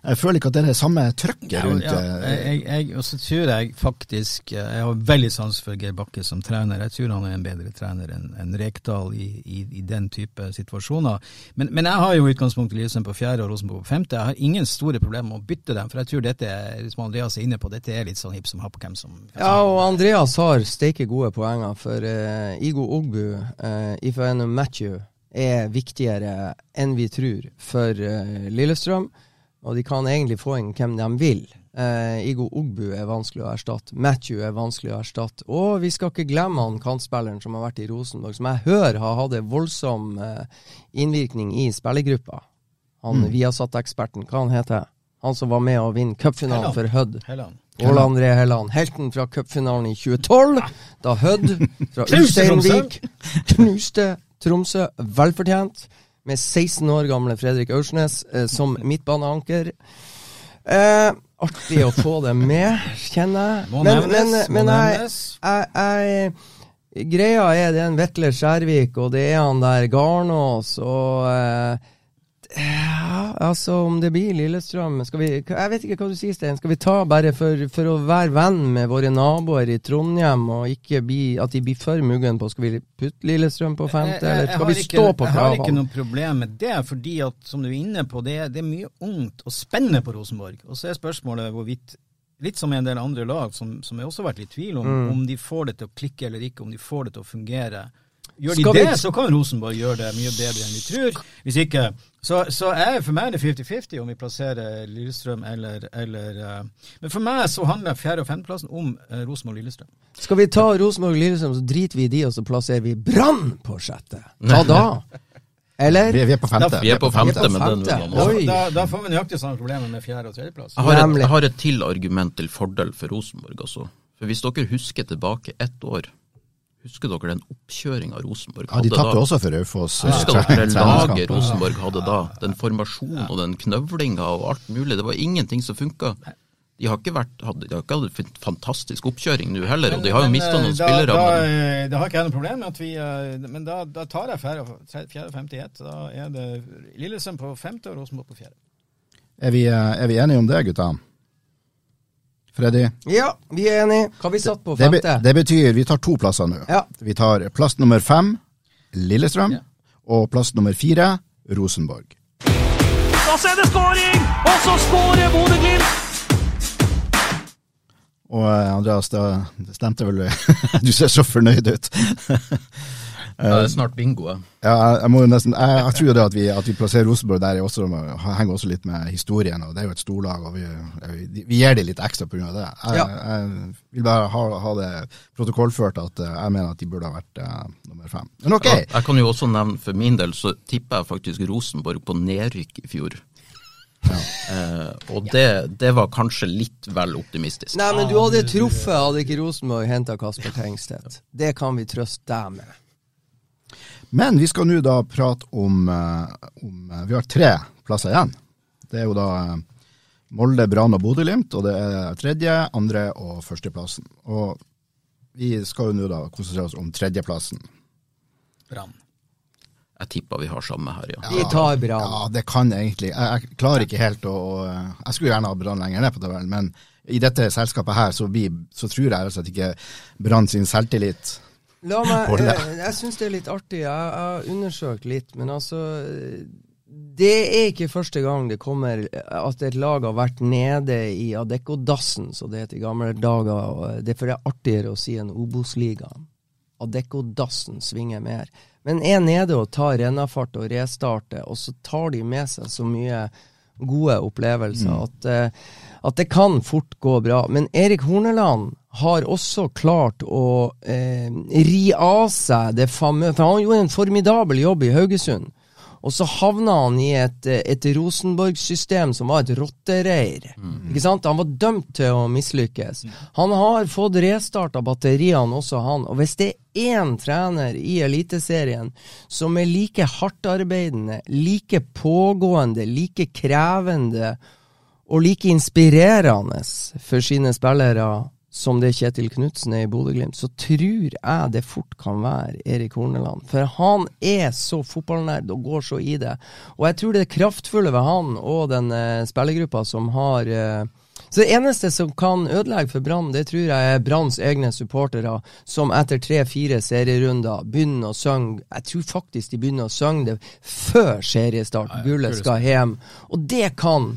jeg føler ikke at det er det samme trøkket rundt ja, eh, jeg, jeg, og så tror jeg faktisk eh, Jeg har veldig sans for Geir Bakke som trener. Jeg tror han er en bedre trener enn en Rekdal i, i, i den type situasjoner. Men, men jeg har jo utgangspunktet Lillestrøm på fjerde og Rosenborg på femte. Jeg har ingen store problemer med å bytte dem, for jeg tror dette er, som Andreas er inne på, dette er litt sånn hipp som happ hvem som Ja, og Andreas har steike gode poenger, for uh, Igo Ogbu, uh, Ifeanum Matthew, er viktigere enn vi tror for uh, Lillestrøm. Og de kan egentlig få inn hvem de vil. Eh, Igo Ogbu er vanskelig å erstatte. Matthew er vanskelig å erstatte. Og vi skal ikke glemme han kantspilleren som har vært i Rosenborg, som jeg hører har hatt en voldsom eh, innvirkning i spillergruppa. Han Mm. Viasat-eksperten, hva han heter han? som var med å vinne cupfinalen for Hødd. Åle André Helland, helten fra cupfinalen i 2012, da Hødd fra Ulsteinvik knuste Tromsø velfortjent, med 16 år gamle Fredrik Aursnes eh, som midtbaneanker. Eh, artig å få det med, kjenner jeg. Men, men jeg, jeg, jeg Greia er det er en Vetle Skjærvik, og det er han der Garnås, og eh, ja, altså om det blir Lillestrøm skal vi, Jeg vet ikke hva du sier, Stein. Skal vi ta bare for, for å være venn med våre naboer i Trondheim, og ikke bli, at de blir for muggen på Skal vi putte Lillestrøm på femte, eller skal vi vi ikke- stå på Jeg har ikke noe problem med det, fordi at, som du er inne på, det det er mye ungt og spennende på Rosenborg. Og så er spørsmålet hvorvidt, litt som en del andre lag, som, som jeg også har vært litt i tvil om, Mm. om de får det til å klikke eller ikke, om de får det til å fungere. Gjør de Skal vi- det, så kan Rosenborg gjøre det mye bedre enn vi tror. Hvis ikke, så, så er for meg det 50-50 om vi plasserer Lillestrøm eller, eller uh, Men for meg så handler fjerde- og femteplassen om uh, Rosenborg-Lillestrøm. Skal vi ta Rosenborg og Lillestrøm, så driter vi i de, og så plasserer vi Brann på sjette? Hva da? Eller? Vi, vi er på femte. Vi er på femte, er på men den femte. også. Oi. Da, da får vi nøyaktig samme problemer med fjerde- og tredjeplass. Jeg har, et, jeg har et til argument til fordel for Rosenborg, altså. For hvis dere husker tilbake ett år, husker dere den oppkjøringa Rosenborg hadde da? Ja, de tapte også for Raufoss. eh, Husker dere laget Rosenborg hadde da? Den formasjonen og den knøvlinga og alt mulig. Det var ingenting som funka. De har ikke vært, hadde, de har ikke hatt en fantastisk oppkjøring nå heller, og de har jo mista eh, noen da, spillere. Da, men Det da har ikke jeg noe problem med at vi eh, Men da, da tar jeg fjerde, og femte i ett. Da er det Lillesand på femte og Rosenborg på fjerde. Er vi, eh, er vi enige om det, gutta? Freddy? Ja, vi er enige. Hva har vi satt på Det, be, femte? det betyr vi tar to plasser nå. Ja. Vi tar plass nummer fem, Lillestrøm, Ja. og plass nummer fire, Rosenborg. Og så er det skåring! Og så skårer Bodø-Glimt! Og eh, Andreas, da det stemte vel Du ser så fornøyd ut. ja, det er snart bingo. Ja, jeg, jeg må jo nesten Jeg, jeg tror jo det at vi, at vi plasserer Rosenborg der, er også, henger også litt med historien. og Det er jo et storlag, og vi, vi, vi gir det litt ekstra pga. det. Jeg, Ja. jeg vil bare ha, ha det protokollført at eh, jeg mener at de burde ha vært uh, nummer fem. Men ok. Ja, jeg kan jo også nevne, for min del så tipper jeg faktisk Rosenborg på nedrykk i fjor. Eh, og det, det var kanskje litt vel optimistisk. Nei, men du hadde truffet, hadde ikke Rosenborg henta Kasper Tengstedt. Det kan vi trøste deg med. Men vi skal nå da prate om, eh, om eh, Vi har tre plasser igjen. Det er jo da eh, Molde, Brann og Bodø-Glimt, og det er tredje, andre og førsteplassen. Og vi skal jo nå da konsentrere oss om tredjeplassen. Brann. Jeg tipper vi har samme her, ja. Vi tar Brann. Ja, det kan egentlig. Jeg, jeg klarer ikke helt å, Jeg skulle gjerne ha Brann lenger ned på tabellen, men i dette selskapet her så, blir, så tror jeg rett og slett ikke Brann sin selvtillit La meg, eh, jeg syns det er litt artig. Jeg jeg har undersøkt litt, men altså Det er ikke første gang det kommer at et lag har vært nede i Adecco-dassen, som det het i gamle dager. og Det er for det er artigere å si enn Obos-ligaen. Adecco-dassen svinger mer. Men er nede og tar rennafart og restarter, og så tar de med seg så mye gode opplevelser at, eh, at det kan fort gå bra. Men Erik Horneland har også klart å eh, ri av seg det famøse For han gjorde en formidabel jobb i Haugesund. Og så havna han i et, eh, et Rosenborg-system som var et rottereir. Ikke sant? Han var dømt til å mislykkes. Han har fått restarta batteriene også, han. Og hvis det er én trener i Eliteserien som er like hardtarbeidende, like pågående, like krevende og like inspirerende for sine spillere som det Kjetil Knutsen er i Bodø-Glimt, så tror jeg det fort kan være Erik Horneland. For han er så fotballnerd og går så i det. Og jeg tror det kraftfulle ved han og den eh, spillergruppa som har eh, Så det eneste som kan ødelegge for Brann, det tror jeg er Branns egne supportere, som etter tre-fire serierunder begynner å synge Jeg tror faktisk de begynner å synge det før seriestart. Gullet skal hjem. Og det kan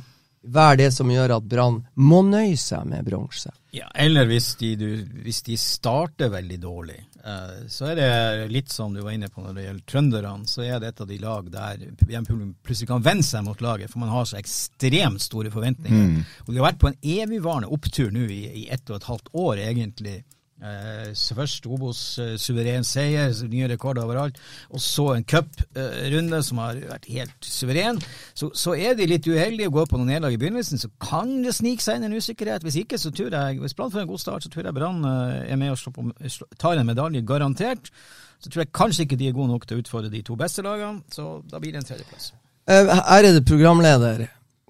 være det som gjør at Brann må nøye seg med bronse. Ja, eller hvis de, du, hvis de starter veldig dårlig. Eh, så er det litt som du var inne på når det gjelder trønderne, så er det et av de lag der hjemmepublikum plutselig kan vende seg mot laget, for man har så ekstremt store forventninger. Mm. Og de har vært på en evigvarende opptur nå i, i ett og et halvt år, egentlig. Eh, først Obos eh, suveren seier, nye rekorder overalt, og så en cuprunde som har vært helt suveren. Så, så er de litt uheldige og går på noen nederlag i begynnelsen, så kan det snike seg inn en usikkerhet. Hvis ikke, så tror jeg, hvis Brann får en god start, så tror jeg Brann eh, er med og tar en medalje, garantert. Så tror jeg kanskje ikke de er gode nok til å utfordre de to beste lagene, så da blir det en tredjeplass. Ærede programleder,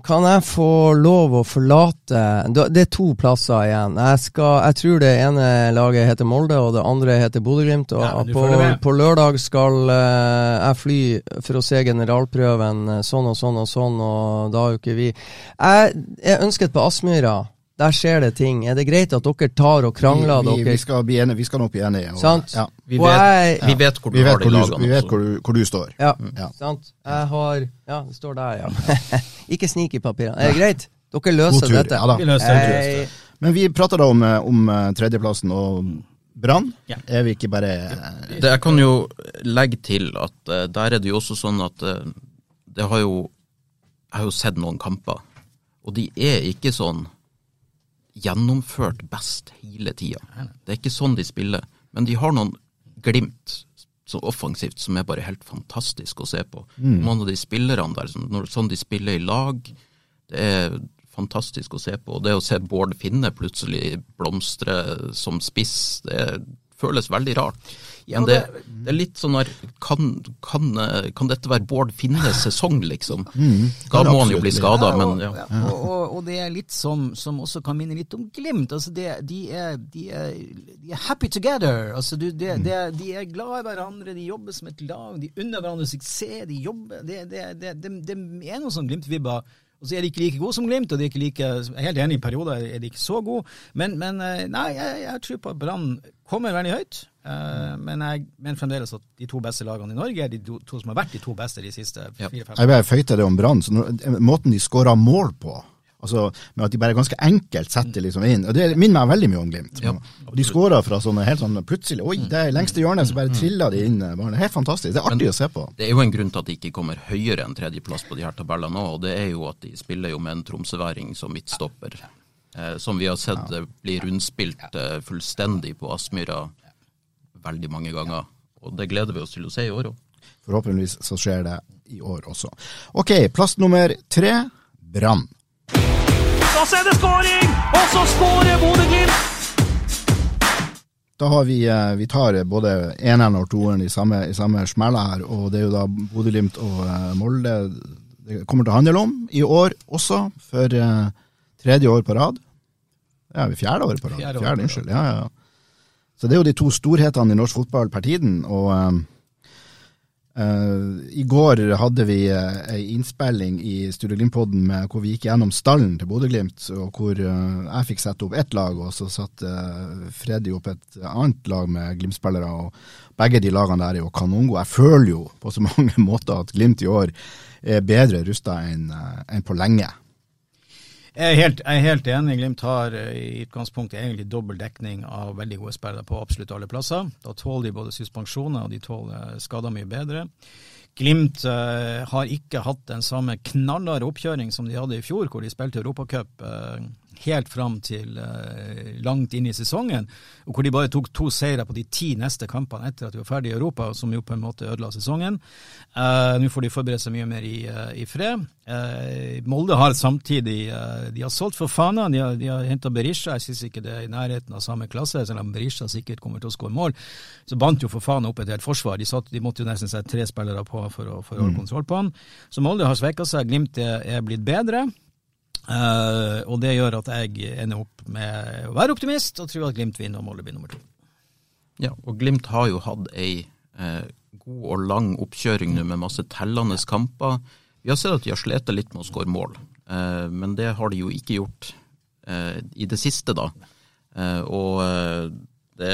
kan jeg få lov å forlate Det er to plasser igjen. Jeg, skal, jeg tror det ene laget heter Molde, og det andre heter Bodø-Glimt. Og på, på lørdag skal eh, jeg fly for å se generalprøven eh, sånn og sånn og sånn, og da er jo ikke vi Jeg er ønsket på Aspmyra. Der skjer det ting. Er det greit at dere tar og krangler, vi, vi, dere? vi, skal bli enige, vi skal nok bli enige. og- Sant? Ja. Vi Og vet, jeg- vi vet hvor du vet har de lagene vi vet hvor du, hvor du står. Ja, Ja. sant. Jeg har Ja, det står der, ja. ikke snik i papirene. Er det greit? Dere God løser tur. dette. Ja da. Vi løser det. Men vi prater da om, eh, om eh, tredjeplassen og Brann. Ja. Er vi ikke bare eh, Det, jeg kan jo legge til at der er det jo også sånn at det har jo Jeg har jo sett noen kamper, og de er ikke sånn gjennomført best hele tida. Det er ikke sånn de spiller, men de har noen glimt så offensivt som er bare helt fantastisk å se på. Noen av de spillerne der, sånn, når, sånn de spiller i lag, det er fantastisk å se på. Og det å se Bård Finne plutselig blomstre som spiss, det føles veldig rart. Men det, det er litt sånn her kan, kan, eh, kan dette være Bård Finnes sesong, liksom? Da må han jo bli skada, men ja. Ja, og, og, og det er litt som, som også kan minne litt om Glimt. Altså det, de, er, de, er, de er happy together. Altså du, det, er, de er glad i hverandre, de jobber som et lag, de unner hverandre suksess. De jobber, det, det, det, det, det er noe sånn Glimt-vibber. Og så er de ikke like gode som Glimt, og de er ikke like, jeg er helt enig, i perioder er de ikke så gode. Men, men eh, nei, jeg, jeg tror på at Brann kommer veldig høyt. Eh, men jeg mener fremdeles at de to beste lagene i Norge er de to, to som har vært de to beste de siste Ja. fire-fem Jeg vil føyte det om Brann. så Måten de skåra mål på, altså med at de bare ganske enkelt setter liksom inn og Det minner meg veldig mye om Glimt. Ja. De skåra fra sånne helt sånn plutselig Oi, det er lengste hjørnet, så bare trilla de inn. eh. Helt fantastisk. Det er artig å se på. Det er jo en grunn til at de ikke kommer høyere enn tredjeplass på de her tabellene nå, og det er jo at de spiller jo med en tromsøværing som midtstopper. Eh, som vi har sett eh, blir rundspilt eh, fullstendig på Aspmyra veldig mange ganger. Og det gleder vi oss til å se i år òg. Forhåpentligvis så skjer det i år også. Ok, plass nummer tre, Brann. Da er det skåring! Og så skårer Bodø-Glimt! Da har vi, eh, vi tar både eneren og toeren i samme, i samme smella her, og det er jo da Bodø-Glimt og eh, Molde det kommer til å handle om i år også, for eh, tredje år på rad. Ja, fjerde år på rad. Fjerde år Fjerde, unnskyld. Ja, ja, ja. Så det er jo de to storhetene i norsk fotball per tiden, og eh, eh, i går hadde vi uh, ei innspilling i Studio Glimt-podden hvor vi gikk gjennom stallen til Bodø-Glimt, og hvor uh, jeg fikk sette opp ett lag, og så satte uh, Freddy opp et annet lag med Glimt-spillere. og Begge de lagene der er jo kanongode. Jeg føler jo på så mange måter at Glimt i år er bedre rusta enn eh, enn på lenge. Jeg er helt, jeg er helt enig. Glimt har eh, i utgangspunktet egentlig dobbel dekning av veldig gode spillere på absolutt alle plasser. Da tåler de både suspensjoner og de tåler skader mye bedre. Glimt uh, har ikke hatt den samme knallharde oppkjøring som de hadde i fjor, hvor de spilte Europacup eh, helt fram til eh, langt inn i sesongen, og hvor de bare tok to seire på de ti neste kampene etter at de var ferdig i Europa, som jo på en måte ødela sesongen. Eh, Nå får de forberede seg mye mer i, eh, i fred. Eh, Molde har samtidig eh, De har solgt for Fana, de har, de har henta Berisha. Jeg syns ikke det er i nærheten av samme klasse, selv om Berisha sikkert kommer til å skåre mål. Så bandt jo for Fana opp et helt forsvar. De, satt, de måtte jo nesten sette tre spillere på for å, for å holde kontroll på han. Så Molde har svekka seg. Glimt er, er blitt bedre. Eh, og det gjør at jeg ender opp med å være optimist og tro at Glimt vinner og Molde blir nummer to. Ja, og Glimt har jo hatt ei eh, god og lang oppkjøring nå med masse tellende kamper. Vi har sett at de har slitt litt med å skåre mål, eh, men det har de jo ikke gjort eh, i det siste, da. Eh, og eh, det,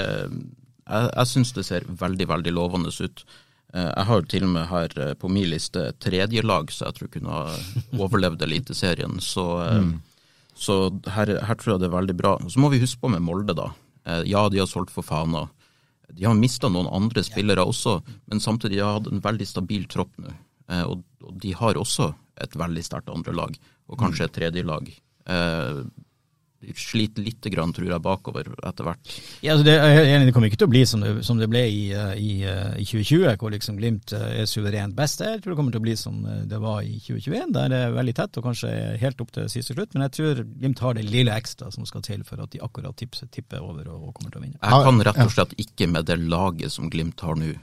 jeg, jeg syns det ser veldig, veldig lovende ut. Eh, Jeg har jo til og med her eh, på min liste tredje lag, så jeg tror kunne ha overlevd Eliteserien. Så, mm. så her, her tror jeg det er veldig bra. Så må vi huske på med Molde, da. Eh, Ja, de har solgt for Fana. De har mista noen andre spillere også, men samtidig har de hatt en veldig stabil tropp nå. Eh, Og, de har også et veldig sterkt andre lag, og kanskje et tredje lag. Eh, De sliter litt grann, tror jeg, bakover etter hvert. Ja, altså det, det kommer ikke til å bli som det, som det ble i, eh, i, eh, i 2020, hvor liksom Glimt eh, er suverent best. Jeg tror det kommer til å bli som det var i 2021, der det er veldig tett og kanskje helt opp til siste slutt. Men jeg tror Glimt har det lille ekstra som skal til for at de akkurat tipper, tipper over og, og kommer til å vinne. Jeg kan rett og slett ikke med det laget som Glimt har nå,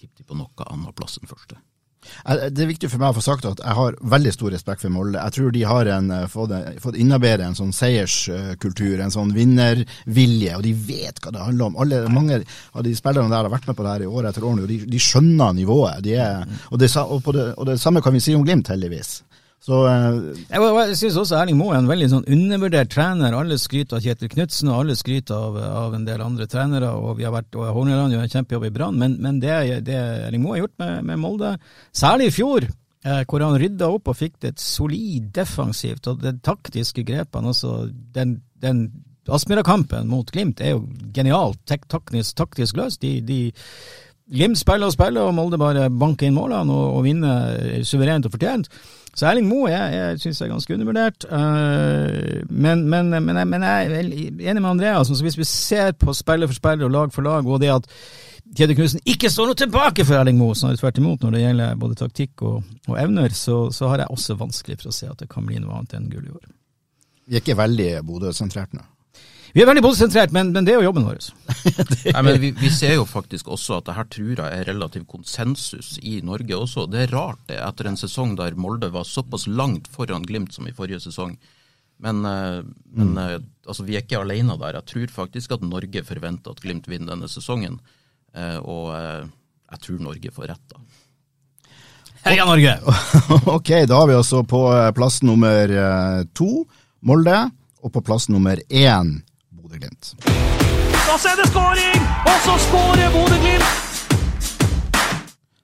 tippe de på noe annet plass enn første. Eh, Det er viktig for meg å få sagt at jeg har veldig stor respekt for Molde. Jeg tror de har en, eh, fått, fått innarbeidet en sånn seierskultur, en sånn vinnervilje, og de vet hva det handler om. Alle, mange av de spillerne der har vært med på det her i år etter år og de, de skjønner nivået. De er, og, det, og, det, og det samme kan vi si om Glimt, heldigvis. Så eh, Jeg, jeg synes også Erling Moe er en veldig sånn undervurdert trener. Alle skryter av Kjetil Knutsen, og alle skryter av, av en del andre trenere. og vi har vært, og Horneland gjør en kjempejobb i Brann, men, men det, det Erling Moe har gjort med, med Molde, særlig i fjor, eh, hvor han rydda opp og fikk det et solid defensivt, og de taktiske grepene altså Den, den Aspmyra-kampen mot Glimt er jo genialt taktisk, taktisk løst. De, de Glimt spiller og spiller, og Molde bare banker inn målene og, og vinner suverent og fortjent. Så Erling Moe jeg, jeg synes jeg er ganske undervurdert. Eh, men, men, men, jeg, men jeg er enig med Andreas. Altså hvis vi ser på spiller for spiller og lag for lag, og det at Kjetil Knutsen ikke står noe tilbake for Erling Moe, snarere tvert imot når det gjelder både taktikk og, og evner, så, så har jeg også vanskelig for å se at det kan bli noe annet enn gull i år. vi er ikke veldig Bodø-sentrert nå. Vi er veldig boligsentrert, men, men det er jo jobben vår. Nei, men vi, vi ser jo faktisk også at det her tror jeg er relativ konsensus i Norge også. Det er rart det, etter en sesong der Molde var såpass langt foran Glimt som i forrige sesong. Men, eh, men mm. altså, vi er ikke alene der. Jeg tror faktisk at Norge forventer at Glimt vinner denne sesongen. Eh, Og eh, jeg tror Norge får rett, da. Heia Norge! ok, da har vi altså på eh, plass nummer eh, to Molde, og på plass nummer én Bodø-Glimt. Da er det skåring, og så skårer Bodø-Glimt!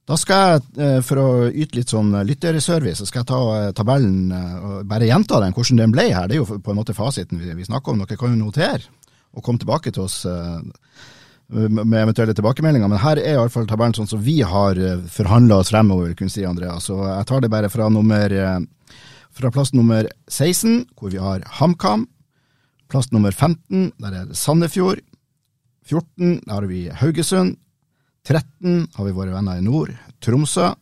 Da skal jeg, eh, for å yte litt sånn lytterservice, så skal jeg ta eh, tabellen eh, og bare gjenta den, hvordan den ble her. Det er jo på en måte fasiten vi, snakker om. Dere kan jo notere og komme tilbake til oss eh, med eventuelle tilbakemeldinger. Men her er iallfall tabellen sånn som vi har forhandla oss fremover, kunne si Andrea. Så jeg tar det bare fra, nummer, eh, fra plass nummer 16, hvor vi har HamKam. Plass nummer 15, der er det Sandefjord. 14, der har vi Haugesund. 13 har vi våre venner i nord, Tromsø.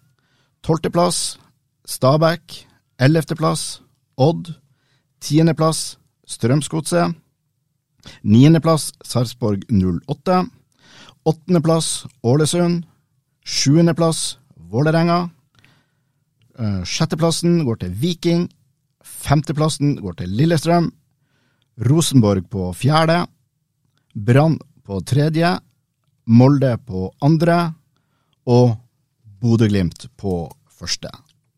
12. plass, Stabæk. 11. plass, Odd. 10. plass, Strømsgodset. 9. plass, Sarpsborg 08. 8. plass, Ålesund. 7. plass, Vålerenga. Eh, Sjetteplassen går til Viking. Femteplassen går til Lillestrøm. Rosenborg på fjerde. Brann på tredje. Molde på andre, og Bodø-Glimt på første.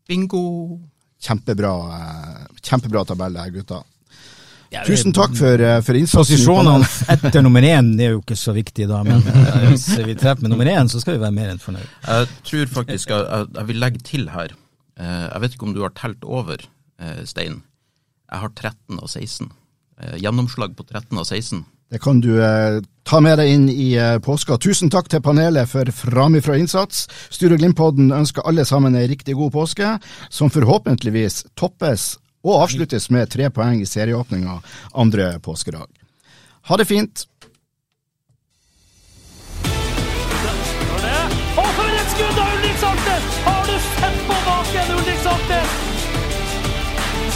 Bingo! Kjempebra, eh, kjempebra tabell her, gutta. Tusen takk for, eh, for innsatsen. Posisjonene etter nummer én er jo ikke så viktig, da, men eh, hvis vi treffer med nummer én, så skal vi være mer enn fornøyd. Jeg tror faktisk jeg, jeg, vil legge til her. Jeg vet ikke om du har telt over, Stein. Jeg har 13 og 16. Eh, Gjennomslag på 13 av 16. Det kan du eh, ta med deg inn i eh, påska. Tusen takk til panelet for framifrå innsats. Sture Glimt-podden ønsker alle sammen en riktig god påske, som forhåpentligvis toppes og avsluttes med tre poeng i serieåpninga andre påskedag. Ha det fint.